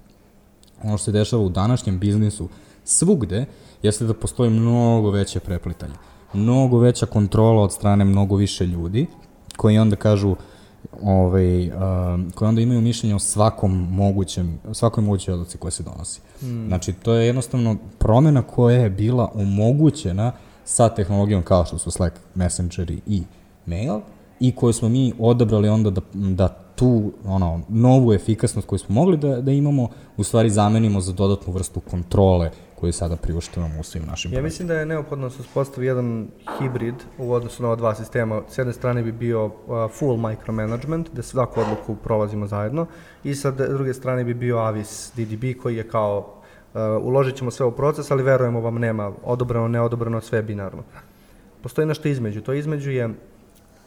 Ono što se dešava u današnjem biznisu svugde jeste da postoji mnogo veće preplitanje, mnogo veća kontrola od strane mnogo više ljudi koji onda kažu ovaj, uh, koji onda imaju mišljenje o svakom mogućem, svakoj mogućoj odluci koja se donosi. Hmm. Znači, to je jednostavno promena koja je bila omogućena sa tehnologijom kao što su Slack, Messengeri i mail i koju smo mi odabrali onda da, da tu ono, novu efikasnost koju smo mogli da, da imamo, u stvari zamenimo za dodatnu vrstu kontrole koju sada priuštavamo u svim našim Ja mislim da je neophodno da se uspostavi jedan hibrid u odnosu na ova dva sistema. S jedne strane bi bio full micromanagement, da svaku odluku prolazimo zajedno, i sa druge strane bi bio Avis DDB koji je kao uh, uložit ćemo sve u proces, ali verujemo vam nema odobrano, neodobrano, sve binarno. Postoji nešto između. To između je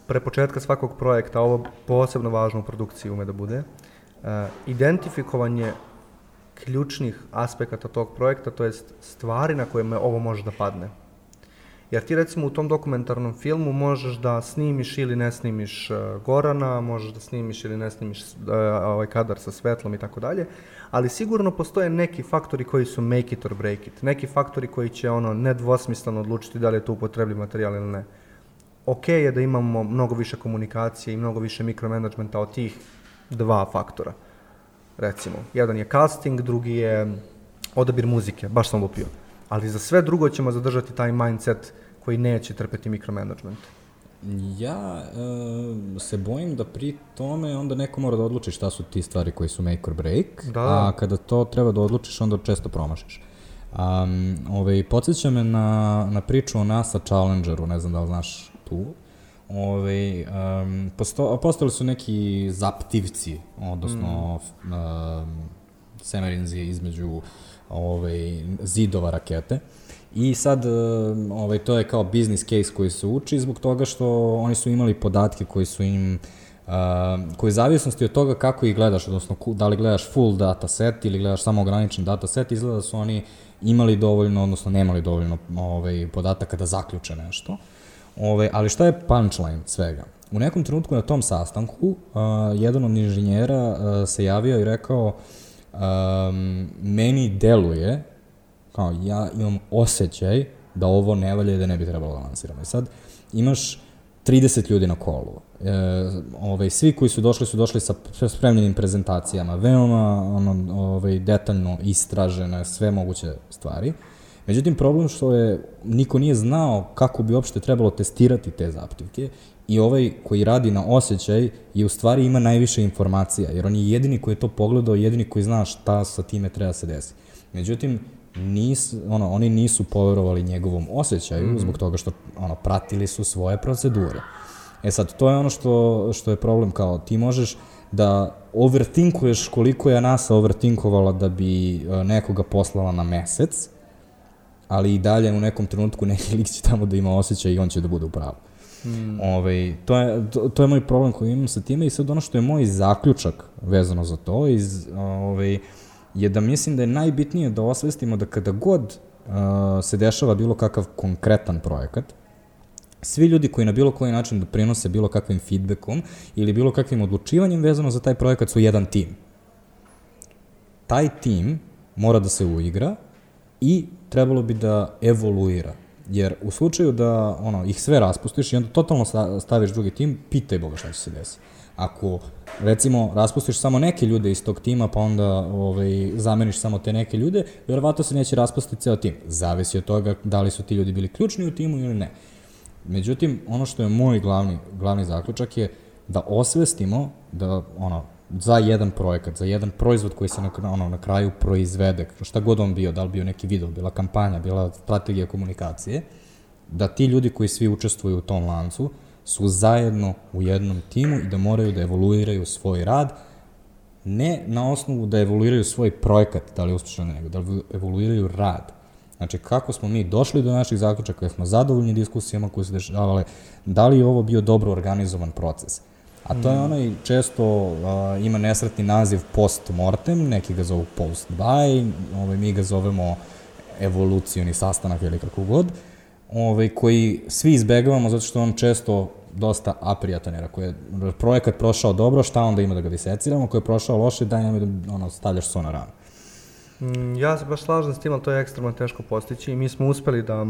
pre početka svakog projekta, ovo posebno važno u produkciji ume da bude, uh, identifikovanje ključnih aspekata tog projekta, to jest stvari na koje me ovo može da padne. Jer ti recimo u tom dokumentarnom filmu možeš da snimiš ili ne snimiš uh, Gorana, možeš da snimiš ili ne snimiš uh, ovaj kadar sa svetlom i tako dalje, ali sigurno postoje neki faktori koji su make it or break it, neki faktori koji će ono nedvosmisleno odlučiti da li je to upotrebljiv materijal ili ne ok je da imamo mnogo više komunikacije i mnogo više mikromanagementa od tih dva faktora. Recimo, jedan je casting, drugi je odabir muzike, baš sam lupio. Ali za sve drugo ćemo zadržati taj mindset koji neće trpeti mikromanagement. Ja e, se bojim da pri tome onda neko mora da odluči šta su ti stvari koji su make or break, da, a kada to treba da odlučiš onda često promašiš. Um, ovaj, podsjeća me na, na priču o NASA Challengeru, ne znam da li znaš tu. Ove, um, posto, postali su neki zaptivci, odnosno mm. um, semerinzi između ove, zidova rakete. I sad, ovaj, to je kao business case koji se uči zbog toga što oni su imali podatke koji su im Uh, koji zavisnosti od toga kako ih gledaš, odnosno da li gledaš full data set ili gledaš samo ograničen data set, izgleda da su oni imali dovoljno, odnosno nemali dovoljno ovaj, podataka da zaključe nešto. Ove, ali šta je punchline svega? U nekom trenutku na tom sastanku uh, jedan od inženjera uh, se javio i rekao um, meni deluje kao ja imam osjećaj da ovo ne valja i da ne bi trebalo da lansiramo. I sad imaš 30 ljudi na kolu. E, ovaj, svi koji su došli su došli sa spremljenim prezentacijama, veoma ono, ovaj, detaljno istražene sve moguće stvari. Međutim, problem što je, niko nije znao kako bi uopšte trebalo testirati te zaptivke i ovaj koji radi na osjećaj je u stvari ima najviše informacija, jer on je jedini koji je to pogledao, jedini koji zna šta sa time treba se desi. Međutim, nis, ono, oni nisu poverovali njegovom osjećaju mm -hmm. zbog toga što ono, pratili su svoje procedure. E sad, to je ono što, što je problem, kao ti možeš da overthinkuješ koliko je NASA overthinkovala da bi e, nekoga poslala na mesec, ali i dalje u nekom trenutku neki (laughs) lik će tamo da ima osjećaj i on će da bude u pravu. Mm. Ove, ovaj, to, je, to, to je moj problem koji imam sa time i sad ono što je moj zaključak vezano za to iz, ove, ovaj, je da mislim da je najbitnije da osvestimo da kada god uh, se dešava bilo kakav konkretan projekat, svi ljudi koji na bilo koji način doprinose bilo kakvim feedbackom ili bilo kakvim odlučivanjem vezano za taj projekat su jedan tim. Taj tim mora da se uigra i trebalo bi da evoluira. Jer u slučaju da ono, ih sve raspustiš i onda totalno staviš drugi tim, pitaj Boga šta će se desiti. Ako, recimo, raspustiš samo neke ljude iz tog tima, pa onda ovaj, zameniš samo te neke ljude, verovatno se neće raspustiti ceo tim. Zavisi od toga da li su ti ljudi bili ključni u timu ili ne. Međutim, ono što je moj glavni, glavni zaključak je da osvestimo da ono, za jedan projekat, za jedan proizvod koji se na, ono, na kraju proizvede, šta god on bio, da li bio neki video, bila kampanja, bila strategija komunikacije, da ti ljudi koji svi učestvuju u tom lancu su zajedno u jednom timu i da moraju da evoluiraju svoj rad, ne na osnovu da evoluiraju svoj projekat, da li je uspešno nego, da evoluiraju rad. Znači, kako smo mi došli do naših zaključaka, jer smo zadovoljni diskusijama koje se dešavale, da li je ovo bio dobro organizovan proces. A to je mm. onaj često uh, ima nesretni naziv post mortem, neki ga zovu post by, ovaj, mi ga zovemo evolucioni sastanak ili kako god, ovaj, koji svi izbegavamo zato što on često dosta aprijatan, jer ako je projekat prošao dobro, šta onda ima da ga diseciramo, ako je prošao loše, daj nam da ono, stavljaš so na ranu. Mm, ja se baš slažem s tim, ali to je ekstremno teško postići i mi smo uspeli da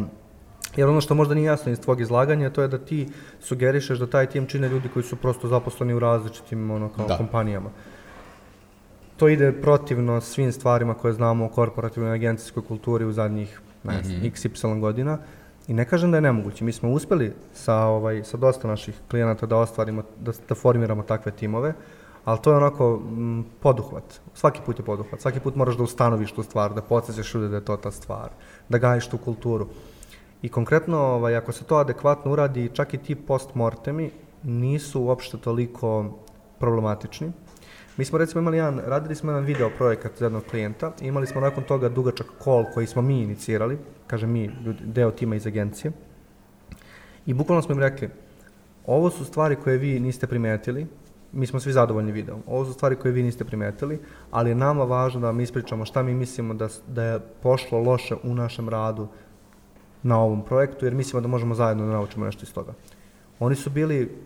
Jer ono što možda nije jasno iz tvog izlaganja, to je da ti sugerišeš da taj tim čine ljudi koji su prosto zaposleni u različitim ono, kao da. kompanijama. To ide protivno svim stvarima koje znamo o korporativnoj agencijskoj kulturi u zadnjih ne mm -hmm. XY godina. I ne kažem da je nemoguće. Mi smo uspeli sa, ovaj, sa dosta naših klijenata da ostvarimo, da, da formiramo takve timove, ali to je onako m, poduhvat. Svaki put je poduhvat. Svaki put moraš da ustanoviš tu stvar, da podsjećaš ljudi da je to ta stvar, da gajiš tu kulturu. I konkretno, ovaj, ako se to adekvatno uradi, čak i ti postmortemi nisu uopšte toliko problematični. Mi smo recimo imali jedan, radili smo jedan video projekat za jednog klijenta i imali smo nakon toga dugačak call koji smo mi inicirali, kaže mi, deo tima iz agencije. I bukvalno smo im rekli, ovo su stvari koje vi niste primetili, mi smo svi zadovoljni videom. Ovo su stvari koje vi niste primetili, ali je nama važno da vam ispričamo šta mi mislimo da, da je pošlo loše u našem radu na ovom projektu, jer mislimo da možemo zajedno da naučimo nešto iz toga. Oni su bili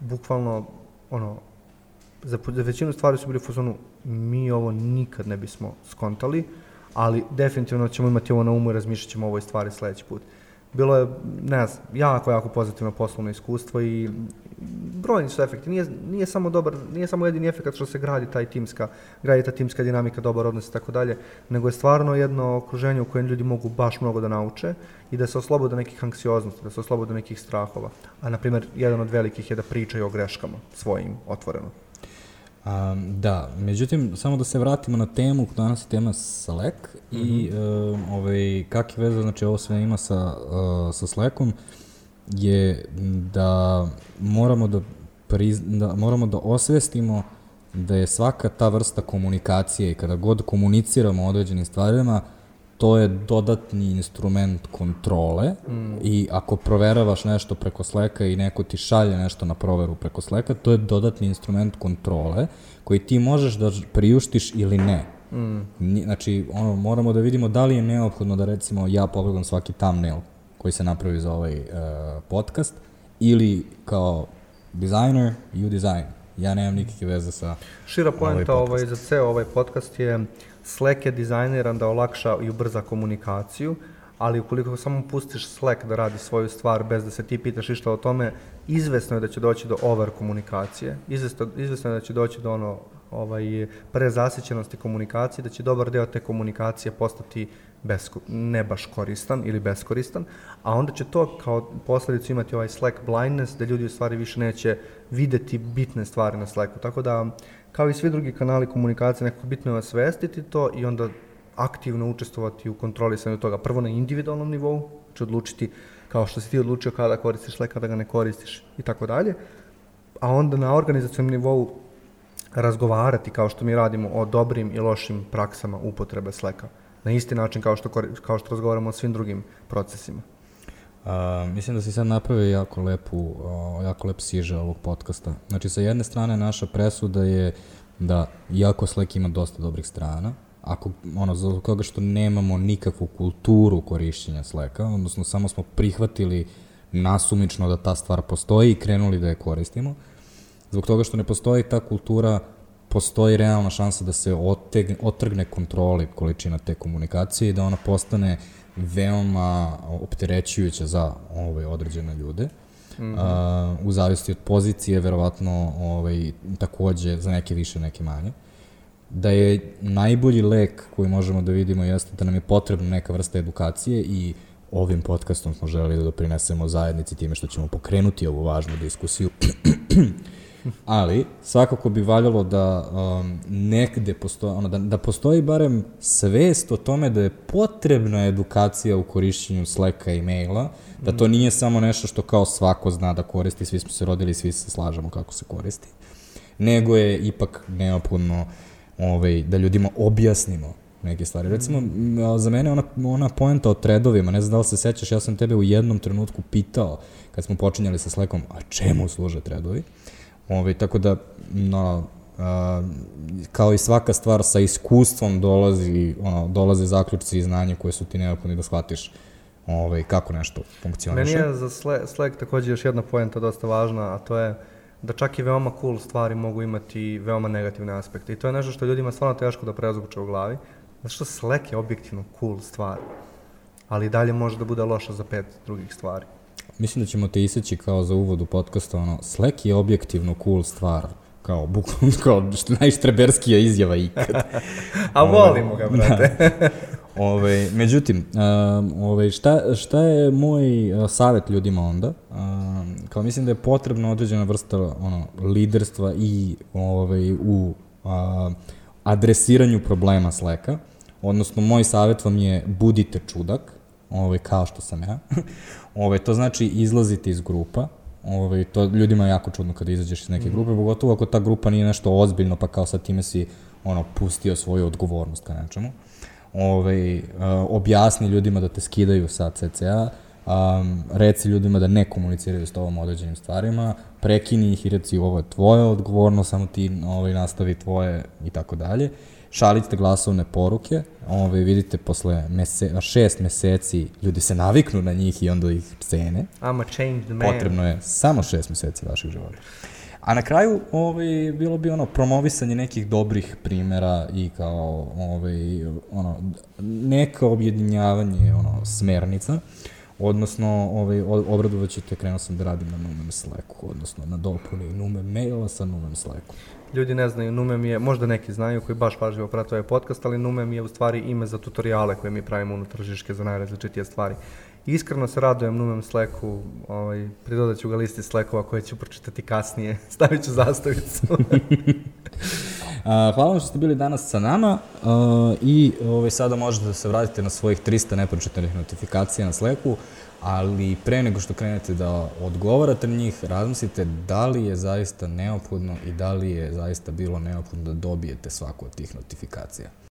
bukvalno, ono, za, za većinu stvari su bili u fazonu, mi ovo nikad ne bismo skontali, ali definitivno ćemo imati ovo na umu i razmišljat ćemo o ovoj stvari sledeći put. Bilo je, ne znam, jako, jako pozitivno poslovno iskustvo i brojni su efekti. Nije, nije samo dobar, nije samo jedini efekt što se gradi taj timska, gradi ta timska dinamika, dobar odnos i tako dalje, nego je stvarno jedno okruženje u kojem ljudi mogu baš mnogo da nauče i da se oslobode nekih anksioznosti, da se oslobode nekih strahova. A, na primjer, jedan od velikih je da pričaju o greškama svojim otvoreno. Um, da, međutim, samo da se vratimo na temu, danas je tema Slack mm -hmm. i uh, ovaj, kak je veza, znači ovo sve ima sa, uh, sa Slackom, je da moramo da, priz, da moramo da osvestimo da je svaka ta vrsta komunikacije i kada god komuniciramo o određenim stvarima, to je dodatni instrument kontrole mm. i ako proveravaš nešto preko Slacka i neko ti šalje nešto na proveru preko Slacka, to je dodatni instrument kontrole koji ti možeš da priuštiš ili ne. Mm. Znači, ono, moramo da vidimo da li je neophodno da recimo ja pogledam svaki thumbnail koji se napravi za ovaj uh, podcast ili kao dizajner, you design. Ja nemam nikakve veze sa Šira poenta ovaj, ovaj, za ceo ovaj podcast je Slack je dizajniran da olakša i ubrza komunikaciju, ali ukoliko samo pustiš Slack da radi svoju stvar bez da se ti pitaš išta o tome, izvesno je da će doći do over komunikacije, izvesno, izvesno je da će doći do ono ovaj, prezasićenosti komunikacije, da će dobar deo te komunikacije postati besko, ne baš koristan ili beskoristan, a onda će to kao posledicu imati ovaj Slack blindness, da ljudi u stvari više neće videti bitne stvari na Slacku. Tako da, kao i svi drugi kanali komunikacije, nekako bitno je osvestiti to i onda aktivno učestvovati u kontrolisanju toga. Prvo na individualnom nivou, znači odlučiti kao što si ti odlučio kada koristiš Slack, kada ga ne koristiš i tako dalje, a onda na organizacijom nivou razgovarati kao što mi radimo o dobrim i lošim praksama upotrebe Slacka na isti način kao što, kao što razgovaramo o svim drugim procesima. A, mislim da si sad napravio jako lepu, jako lep siže ovog podcasta. Znači, sa jedne strane naša presuda je da, iako Slack ima dosta dobrih strana, ako, ono, za koga što nemamo nikakvu kulturu korišćenja Slacka, odnosno samo smo prihvatili nasumično da ta stvar postoji i krenuli da je koristimo, zbog toga što ne postoji ta kultura postoji realna šansa da se otegne, otrgne kontroli količina te komunikacije i da ona postane veoma opterećujuća za ove određene ljude. Mm -hmm. uh, u zavisnosti od pozicije, verovatno ovaj, takođe za neke više, neke manje. Da je najbolji lek koji možemo da vidimo jeste da nam je potrebna neka vrsta edukacije i ovim podcastom smo želeli da doprinesemo zajednici time što ćemo pokrenuti ovu važnu diskusiju (clears throat) ali svakako bi valjalo da um, negde postoji, ono, da, da postoji barem svest o tome da je potrebna edukacija u korišćenju Slacka i maila, da to nije samo nešto što kao svako zna da koristi, svi smo se rodili, svi se slažemo kako se koristi, nego je ipak neophodno ovaj, da ljudima objasnimo neke stvari. Recimo, za mene ona, ona poenta o tredovima, ne znam da li se sećaš, ja sam tebe u jednom trenutku pitao, kad smo počinjali sa Slackom, a čemu služe tredovi? Ove, ovaj, tako da, no, a, kao i svaka stvar sa iskustvom dolazi, ono, dolaze zaključci i znanje koje su ti neophodni da shvatiš ovaj, kako nešto funkcioniše. Meni je za Slack takođe još jedna poenta dosta važna, a to je da čak i veoma cool stvari mogu imati veoma negativne aspekte. I to je nešto što ljudima stvarno teško da prezvuče u glavi, zato što Slack je objektivno cool stvar, ali dalje može da bude loša za pet drugih stvari. Mislim da ćemo te iseći kao za uvod u podcasta, ono, Slack je objektivno cool stvar, kao, bukvalno, (laughs) kao što najštreberskija izjava ikad. (laughs) A volimo ga, brate. da. (laughs) Ove, međutim, uh, ove, šta, šta je moj uh, savet ljudima onda? Uh, kao mislim da je potrebna određena vrsta ono, liderstva i ove, u uh, adresiranju problema Slacka. Odnosno, moj savet vam je budite čudak, ovaj, kao što sam ja. Ovaj, to znači izlazite iz grupa, ovaj, to ljudima je jako čudno kada izađeš iz neke mm. grupe, pogotovo ako ta grupa nije nešto ozbiljno, pa kao sad time si ono, pustio svoju odgovornost ka nečemu. Ovaj, uh, objasni ljudima da te skidaju sa CCA, um, reci ljudima da ne komuniciraju s tobom određenim stvarima, prekini ih i reci ovo je tvoja odgovornost, samo ti ovaj, nastavi tvoje i tako dalje šaljite glasovne poruke, ove, vidite posle mese, šest meseci ljudi se naviknu na njih i onda ih cene. I'm a changed man. Potrebno je samo šest meseci vašeg života. A na kraju ovaj, bilo bi ono promovisanje nekih dobrih primera i kao ovaj, ono, neka objedinjavanje ono, smernica. Odnosno, ovaj, obradovat ćete, krenuo sam da radim na Numen Slacku, odnosno na dopuni Numen maila sa Numen Slacku ljudi ne znaju, Numem je, možda neki znaju koji baš pažljivo prate ovaj podcast, ali Numem je u stvari ime za tutoriale koje mi pravimo unutar Žiške za najrazličitije stvari. Iskreno se radujem Numem Slacku, ovaj, pridodat ću ga listi Slackova koje ću pročitati kasnije, (laughs) stavit ću zastavicu. (laughs) hvala vam što ste bili danas sa nama i ovaj, sada možete da se vratite na svojih 300 nepročitanih notifikacija na Slacku ali pre nego što krenete da odgovarate na njih, razmislite da li je zaista neophodno i da li je zaista bilo neophodno da dobijete svaku od tih notifikacija.